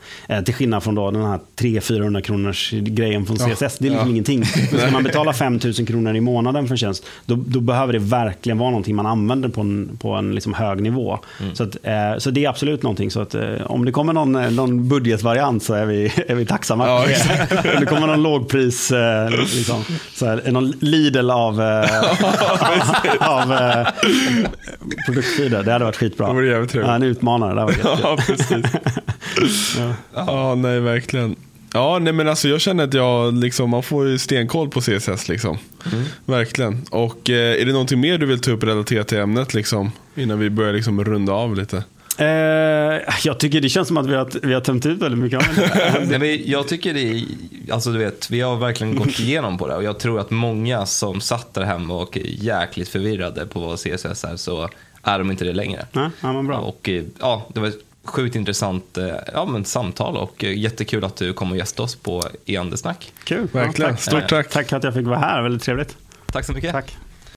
Till skillnad från då den här 300-400 kronors grejen från CSS. Det är liksom ingenting. *laughs* Men ska man betala 5 000 kronor i månaden för en tjänst, då, då behöver det verkligen vara någonting man använder på en, på en liksom hög nivå. Så, att, så det är absolut någonting. Så att, om det kommer någon, någon budgetvariant så är vi, *laughs* är vi tacksamma. Ja, *laughs* om det kommer någon lågpris, liksom, så här, någon Lidl av, *laughs* av eh, produktfeeder, det hade varit skitbra. Det vore jävligt trevligt. ja, en utmanare, det jättekul. Ja, precis. *laughs* ja, nej verkligen. Ja, nej men alltså jag känner att jag liksom, man får stenkoll på CSS liksom. Verkligen. Och eh, är det någonting mer du vill ta upp relaterat till ämnet liksom? Innan vi börjar liksom runda av lite. Eh, jag tycker det känns som att vi har, vi har tömt ut väldigt mycket av det. *laughs* Nej, jag tycker det är, alltså du vet, vi har verkligen gått *laughs* igenom på det och jag tror att många som satt där hemma och är jäkligt förvirrade på vad CSS är så är de inte det längre. Ja, ja, men bra. Och eh, ja, det var ett sjukt intressant eh, ja, men samtal och eh, jättekul att du kom och gästade oss på E-andesnack. Kul. Verkligen. Ja, tack. Stort tack. Tack för att jag fick vara här, väldigt trevligt. Tack så mycket. Tack.